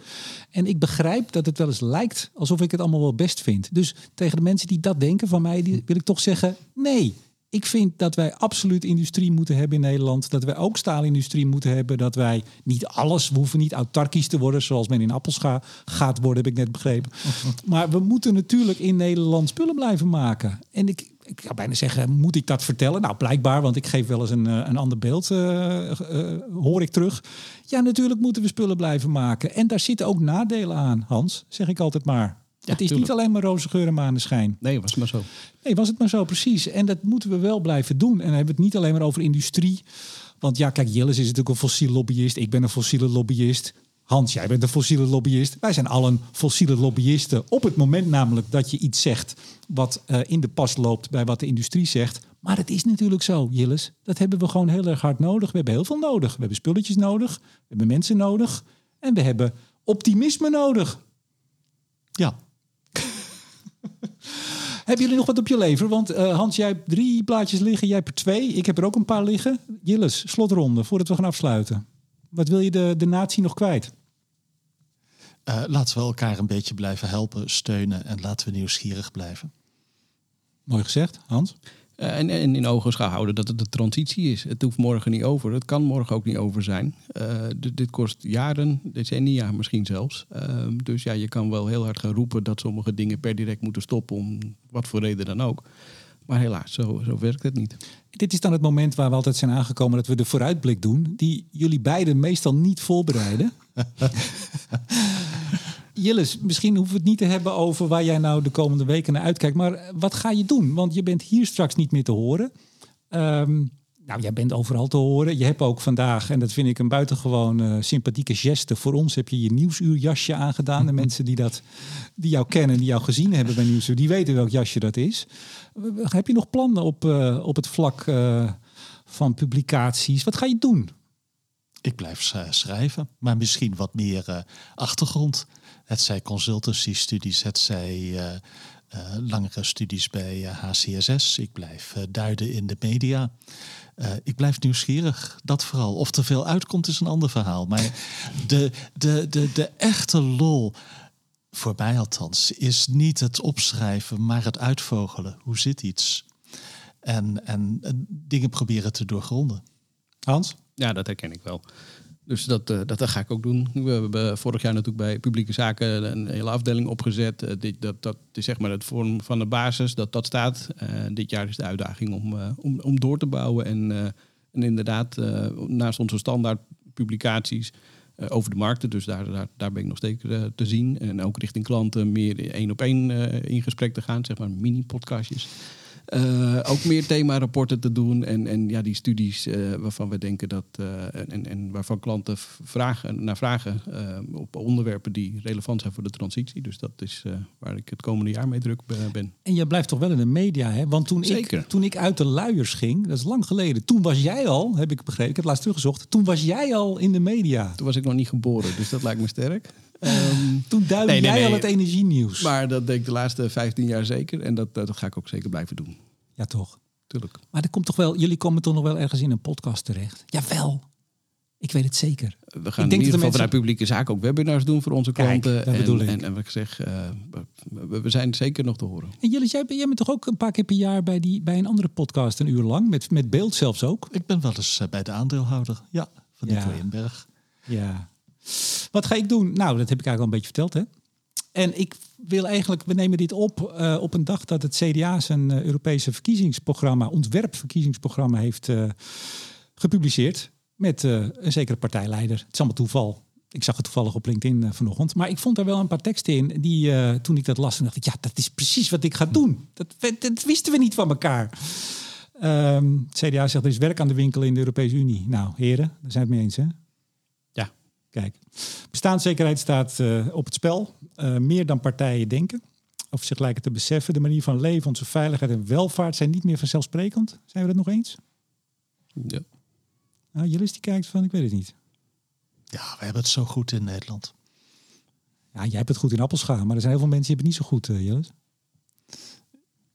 En ik begrijp dat het wel eens lijkt alsof ik het allemaal wel best vind. Dus tegen de mensen die dat denken van mij, die wil ik toch zeggen, nee. Ik vind dat wij absoluut industrie moeten hebben in Nederland. Dat wij ook staalindustrie moeten hebben. Dat wij niet alles, we hoeven niet autarkisch te worden zoals men in Appelscha gaat worden, heb ik net begrepen. Maar we moeten natuurlijk in Nederland spullen blijven maken. En ik, ik zou bijna zeggen, moet ik dat vertellen? Nou, blijkbaar, want ik geef wel eens een, eh, een ander beeld, eh, eh, hoor ik terug. Ja, natuurlijk moeten we spullen blijven maken. En daar zitten ook nadelen aan, Hans, zeg ik altijd maar. Het is tuurlijk. niet alleen maar roze geur en maneschijn. Nee, was maar zo. Nee, was het maar zo, precies. En dat moeten we wel blijven doen. En dan hebben we het niet alleen maar over industrie. Want ja, kijk, Jillis is natuurlijk een fossiele lobbyist. Ik ben een fossiele lobbyist. Hans, jij bent een fossiele lobbyist. Wij zijn allen fossiele lobbyisten. Op het moment namelijk dat je iets zegt wat eh, in de pas loopt bij wat de industrie zegt. Maar het is natuurlijk zo, Jillis. Dat hebben we gewoon heel erg hard nodig. We hebben heel veel nodig. We hebben spulletjes nodig. We hebben mensen nodig. En we hebben optimisme nodig. Ja, Hebben jullie nog wat op je lever? Want eh, Hans, jij hebt drie plaatjes liggen, jij hebt er twee. Ik heb er ook een paar liggen. Jilles, slotronde, voordat we gaan afsluiten. Wat wil je de, de natie nog kwijt? Eh, laten we elkaar een beetje blijven helpen, steunen en laten we nieuwsgierig blijven. Mooi gezegd, Hans. Eh, en, en in ogenschouw houden dat het de transitie is. Het hoeft morgen niet over. Het kan morgen ook niet over zijn. Uh, dit kost jaren, decennia misschien zelfs. Uh, dus ja, je kan wel heel hard gaan roepen dat sommige dingen per direct moeten stoppen, om wat voor reden dan ook. Maar helaas, zo, zo werkt het niet. Dit is dan het moment waar we altijd zijn aangekomen dat we de vooruitblik doen, die jullie beiden meestal niet voorbereiden. Jillis, misschien hoeven we het niet te hebben over waar jij nou de komende weken naar uitkijkt. Maar wat ga je doen? Want je bent hier straks niet meer te horen. Um, nou, jij bent overal te horen. Je hebt ook vandaag, en dat vind ik een buitengewoon uh, sympathieke geste. Voor ons heb je je nieuwsuurjasje aangedaan. De mensen die, dat, die jou kennen, die jou gezien hebben bij Nieuwsuur, die weten welk jasje dat is. Heb je nog plannen op, uh, op het vlak uh, van publicaties? Wat ga je doen? Ik blijf schrijven, maar misschien wat meer achtergrond. Het zij consultancy-studies, het zij uh, langere studies bij HCSS. Ik blijf duiden in de media. ik blijf nieuwsgierig, dat vooral. Of er veel uitkomt is een ander verhaal. Maar de, de, de, de echte lol, voor mij althans, is niet het opschrijven, maar het uitvogelen. Hoe zit iets? En, en, en dingen proberen te doorgronden. Hans? Ja, dat herken ik wel. Dus dat, uh, dat, dat, ga ik ook doen. We hebben vorig jaar natuurlijk bij publieke zaken een hele afdeling opgezet. Uh, dit, dat, dat is zeg maar het vorm van de basis, dat dat staat. Dit jaar is de uitdaging om, om, om door te bouwen. En, en inderdaad, naast onze standaard publicaties over de markten, dus daar, daar, daar ben ik nog steeds te zien. En ook richting klanten meer één op één in gesprek te gaan, zeg maar mini-podcastjes. Uh, ook meer thema-rapporten te doen. En, en ja, die studies uh, waarvan we denken dat. Uh, en, en waarvan klanten vragen, naar vragen op onderwerpen die relevant zijn voor de transitie. Dus dat is waar ik het komende jaar mee druk ben. En je blijft toch wel in de media, hè? Want toen, Zeker. Ik, toen ik uit de luiers ging, dat is lang geleden. Toen was jij al, heb ik begrepen, ik heb laatst teruggezocht. Toen was jij al in de media. Toen was ik nog niet geboren, dus dat lijkt me sterk. Um, Toen duidde nee, nee, jij nee. al het energienieuws. Maar dat denk ik de laatste 15 jaar zeker. En dat, dat ga ik ook zeker blijven doen. Ja, toch? Tuurlijk. Maar er komt toch wel, jullie komen toch nog wel ergens in een podcast terecht? Jawel. Ik weet het zeker. We gaan ik denk in ieder geval vanuit publieke zaken ook webinars doen voor onze klanten. Kijk, dat en. En, en wat ik zeg, uh, we, we, zijn zeker nog te horen. En jullie, jij, jij bent toch ook een paar keer per jaar bij, die, bij een andere podcast, een uur lang, met, met beeld zelfs ook? Ik ben wel eens uh, bij de aandeelhouder, ja, van Nico ja. Inberg. Ja. Wat ga ik doen? Nou, dat heb ik eigenlijk al een beetje verteld, hè? En ik wil eigenlijk, we nemen dit op uh, op een dag dat het CDA zijn uh, Europese verkiezingsprogramma, ontwerpverkiezingsprogramma, heeft uh, gepubliceerd. Met een zekere partijleider. Het is allemaal toeval. Ik zag het toevallig op LinkedIn vanochtend. Maar ik vond er wel een paar teksten in die, toen ik dat las, dacht ik, ja, dat is precies wat ik ga doen. Dat, dat wisten we niet van elkaar. Um, het CDA zegt, er is werk aan de winkel in de Europese Unie. Nou, heren, daar zijn we het mee eens, hè? Kijk, bestaanszekerheid staat uh, op het spel. Uh, meer dan partijen denken. Of zich lijken te beseffen. De manier van leven, onze veiligheid en welvaart zijn niet meer vanzelfsprekend. Zijn we dat nog eens? Ja. Nou, die kijkt van, ik weet het niet. Ja, we hebben het zo goed in Nederland. Ja, jij hebt het goed in Appelscha, maar er zijn heel veel mensen die hebben het niet zo goed, uh.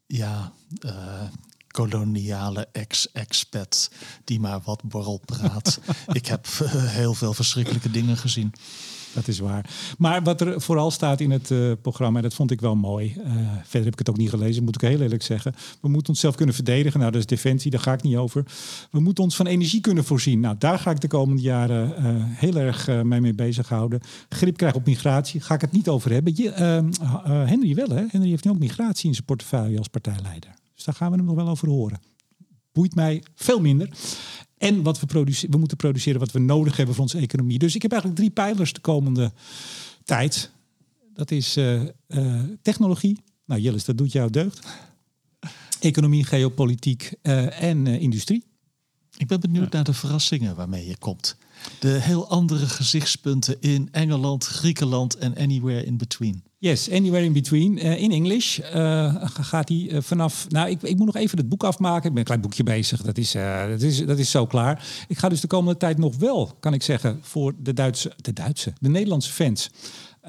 Ja, koloniale ex-expat die maar wat borrel praat. ik heb uh, heel veel verschrikkelijke dingen gezien. Dat is waar. Maar wat er vooral staat in het uh, programma, en dat vond ik wel mooi. Uh, verder heb ik het ook niet gelezen, moet ik heel eerlijk zeggen. We moeten onszelf kunnen verdedigen. Nou, dat is defensie, daar ga ik niet over. We moeten ons van energie kunnen voorzien. Nou, daar ga ik de komende jaren uh, heel erg mij mee bezighouden. Grip krijgen op migratie, ga ik het niet over hebben. Je, Henry wel, hè? Henry heeft nu ook migratie in zijn portefeuille als partijleider. Daar gaan we hem nog wel over horen. Boeit mij veel minder. En wat we, produceren, we moeten produceren wat we nodig hebben voor onze economie. Dus ik heb eigenlijk drie pijlers de komende tijd. Dat is uh, uh, technologie. Nou, Jillis, dat doet jou deugd. Economie, geopolitiek uh, en industrie. Ik ben benieuwd naar de verrassingen waarmee je komt. De heel andere gezichtspunten in Engeland, Griekenland en anywhere in between. Yes, Anywhere in Between. Uh, in English uh, gaat hij uh, vanaf... Nou, ik, ik moet nog even het boek afmaken. Ik ben een klein boekje bezig. Dat is, dat, is, dat is zo klaar. Ik ga dus de komende tijd nog wel, kan ik zeggen... voor de Duitse... De Duitse? De Nederlandse fans.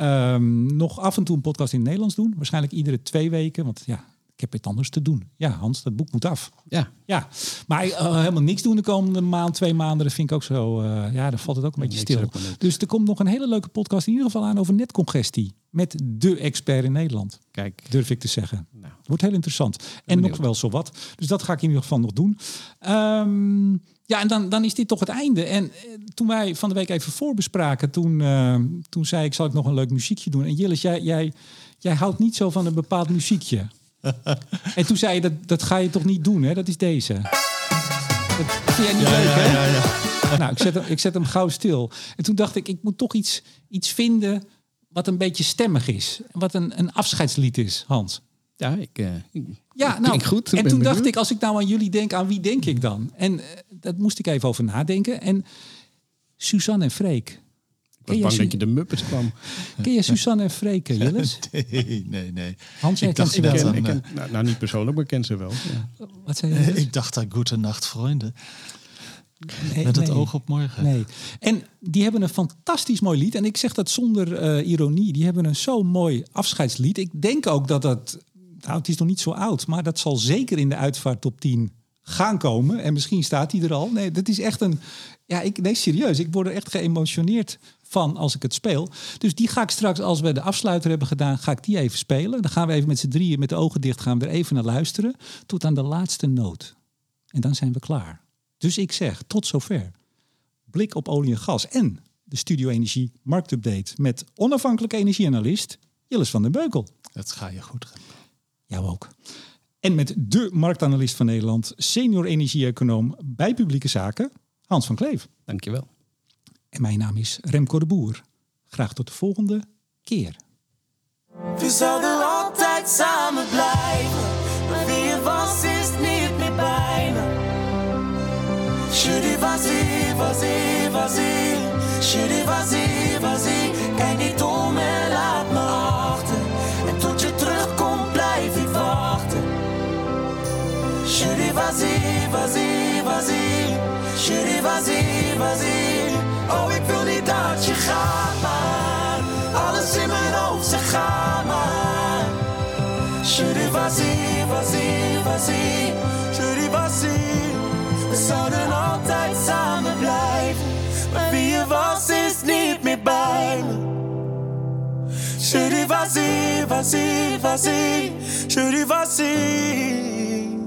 Um, nog af en toe een podcast in het Nederlands doen. Waarschijnlijk iedere twee weken. Want ja, ik heb iets anders te doen. Ja, Hans, dat boek moet af. Ja. ja. Maar uh, helemaal niks doen de komende maand, twee maanden, dat vind ik ook zo. Uh, ja, dan valt het ook een beetje stil. Dus er komt nog een hele leuke podcast in ieder geval aan over netcongestie. Met de expert in Nederland. Kijk, Durf ik te zeggen. nou, Wordt heel interessant. En benieuwd. nog wel zo wat. Dus dat ga ik in ieder geval nog doen. Ehm, ja, en dan, dan is dit toch het einde. En eh, toen wij van de week even voorbespraken, toen, eh, toen zei ik, zal ik nog een leuk muziekje doen? En Jillis, jij, jij, jij houdt niet zo van een bepaald muziekje. en toen zei je, dat, dat ga je toch niet doen, hè? Dat is deze. Dat vind jij niet leuk, hè? Nou, ik zet, hem, ik zet hem gauw stil. En toen dacht ik, ik moet toch iets, iets vinden wat een beetje stemmig is. Wat een, een afscheidslied is, Hans. ja, ik, eh, ik- Ja, nou, klink goed. En toen dacht ik, als ik nou aan jullie denk, aan wie denk ik dan? En eh, dat moest ik even over nadenken. En Suzanne en Freek. Ik was bang Su- dat je de Muppets kwam. ken je Suzanne en Freek, eh, Jillis? Nee, nee, nee. Hans, jij Ik kent dacht ze wel. net ken, aan, ik ken, nou, nou, niet persoonlijk, maar ik ken ze wel. Ja. Wat zei je? Ik dacht aan Goede Nacht, vrienden. Nee, Met het nee. oog op morgen. Nee. En die hebben een fantastisch mooi lied. En ik zeg dat zonder eh, ironie. Die hebben een zo mooi afscheidslied. Ik denk ook dat dat... Nou, het is nog niet zo oud. Maar dat zal zeker in de uitvaart top 10 gaan komen. En misschien staat hij er al. Nee, dat is echt een... Ja, ik, nee, serieus. Ik word er echt geëmotioneerd van als ik het speel. Dus die ga ik straks, als we de afsluiter hebben gedaan, ga ik die even spelen. Dan gaan we even met z'n drieën met de ogen dicht gaan we er even naar luisteren. Tot aan de laatste noot. En dan zijn we klaar. Dus ik zeg, tot zover blik op olie en gas en de Studio Energie marktupdate met onafhankelijke energieanalist Jillis van den Beukel. Het ga je goed. Remco. Jou ook. En met de marktanalist van Nederland, senior energie-econoom bij publieke zaken, Hans van Kleef. Dankjewel. En mijn naam is Remco de Boer. Graag tot de volgende keer. We zouden altijd samen blijven. Jullie was-ie, was-ie, was-ie. Jullie was-ie, was-ie. Kijk niet om en laat me achter. En tot je terugkomt blijf ik wachten. Jullie was-ie, was-ie, was-ie. Jullie was-ie, was-ie. Oh, ik wil niet dat je gaat, maar alles in mijn hoofd zegt ga maar. Jullie was-ie, was-ie, was-ie. Jullie was-ie. Zouden altijd samen blijven. Maar wie je was is niet meer bij me. Jullie was-ie, was-ie, was-ie. Jullie was-ie.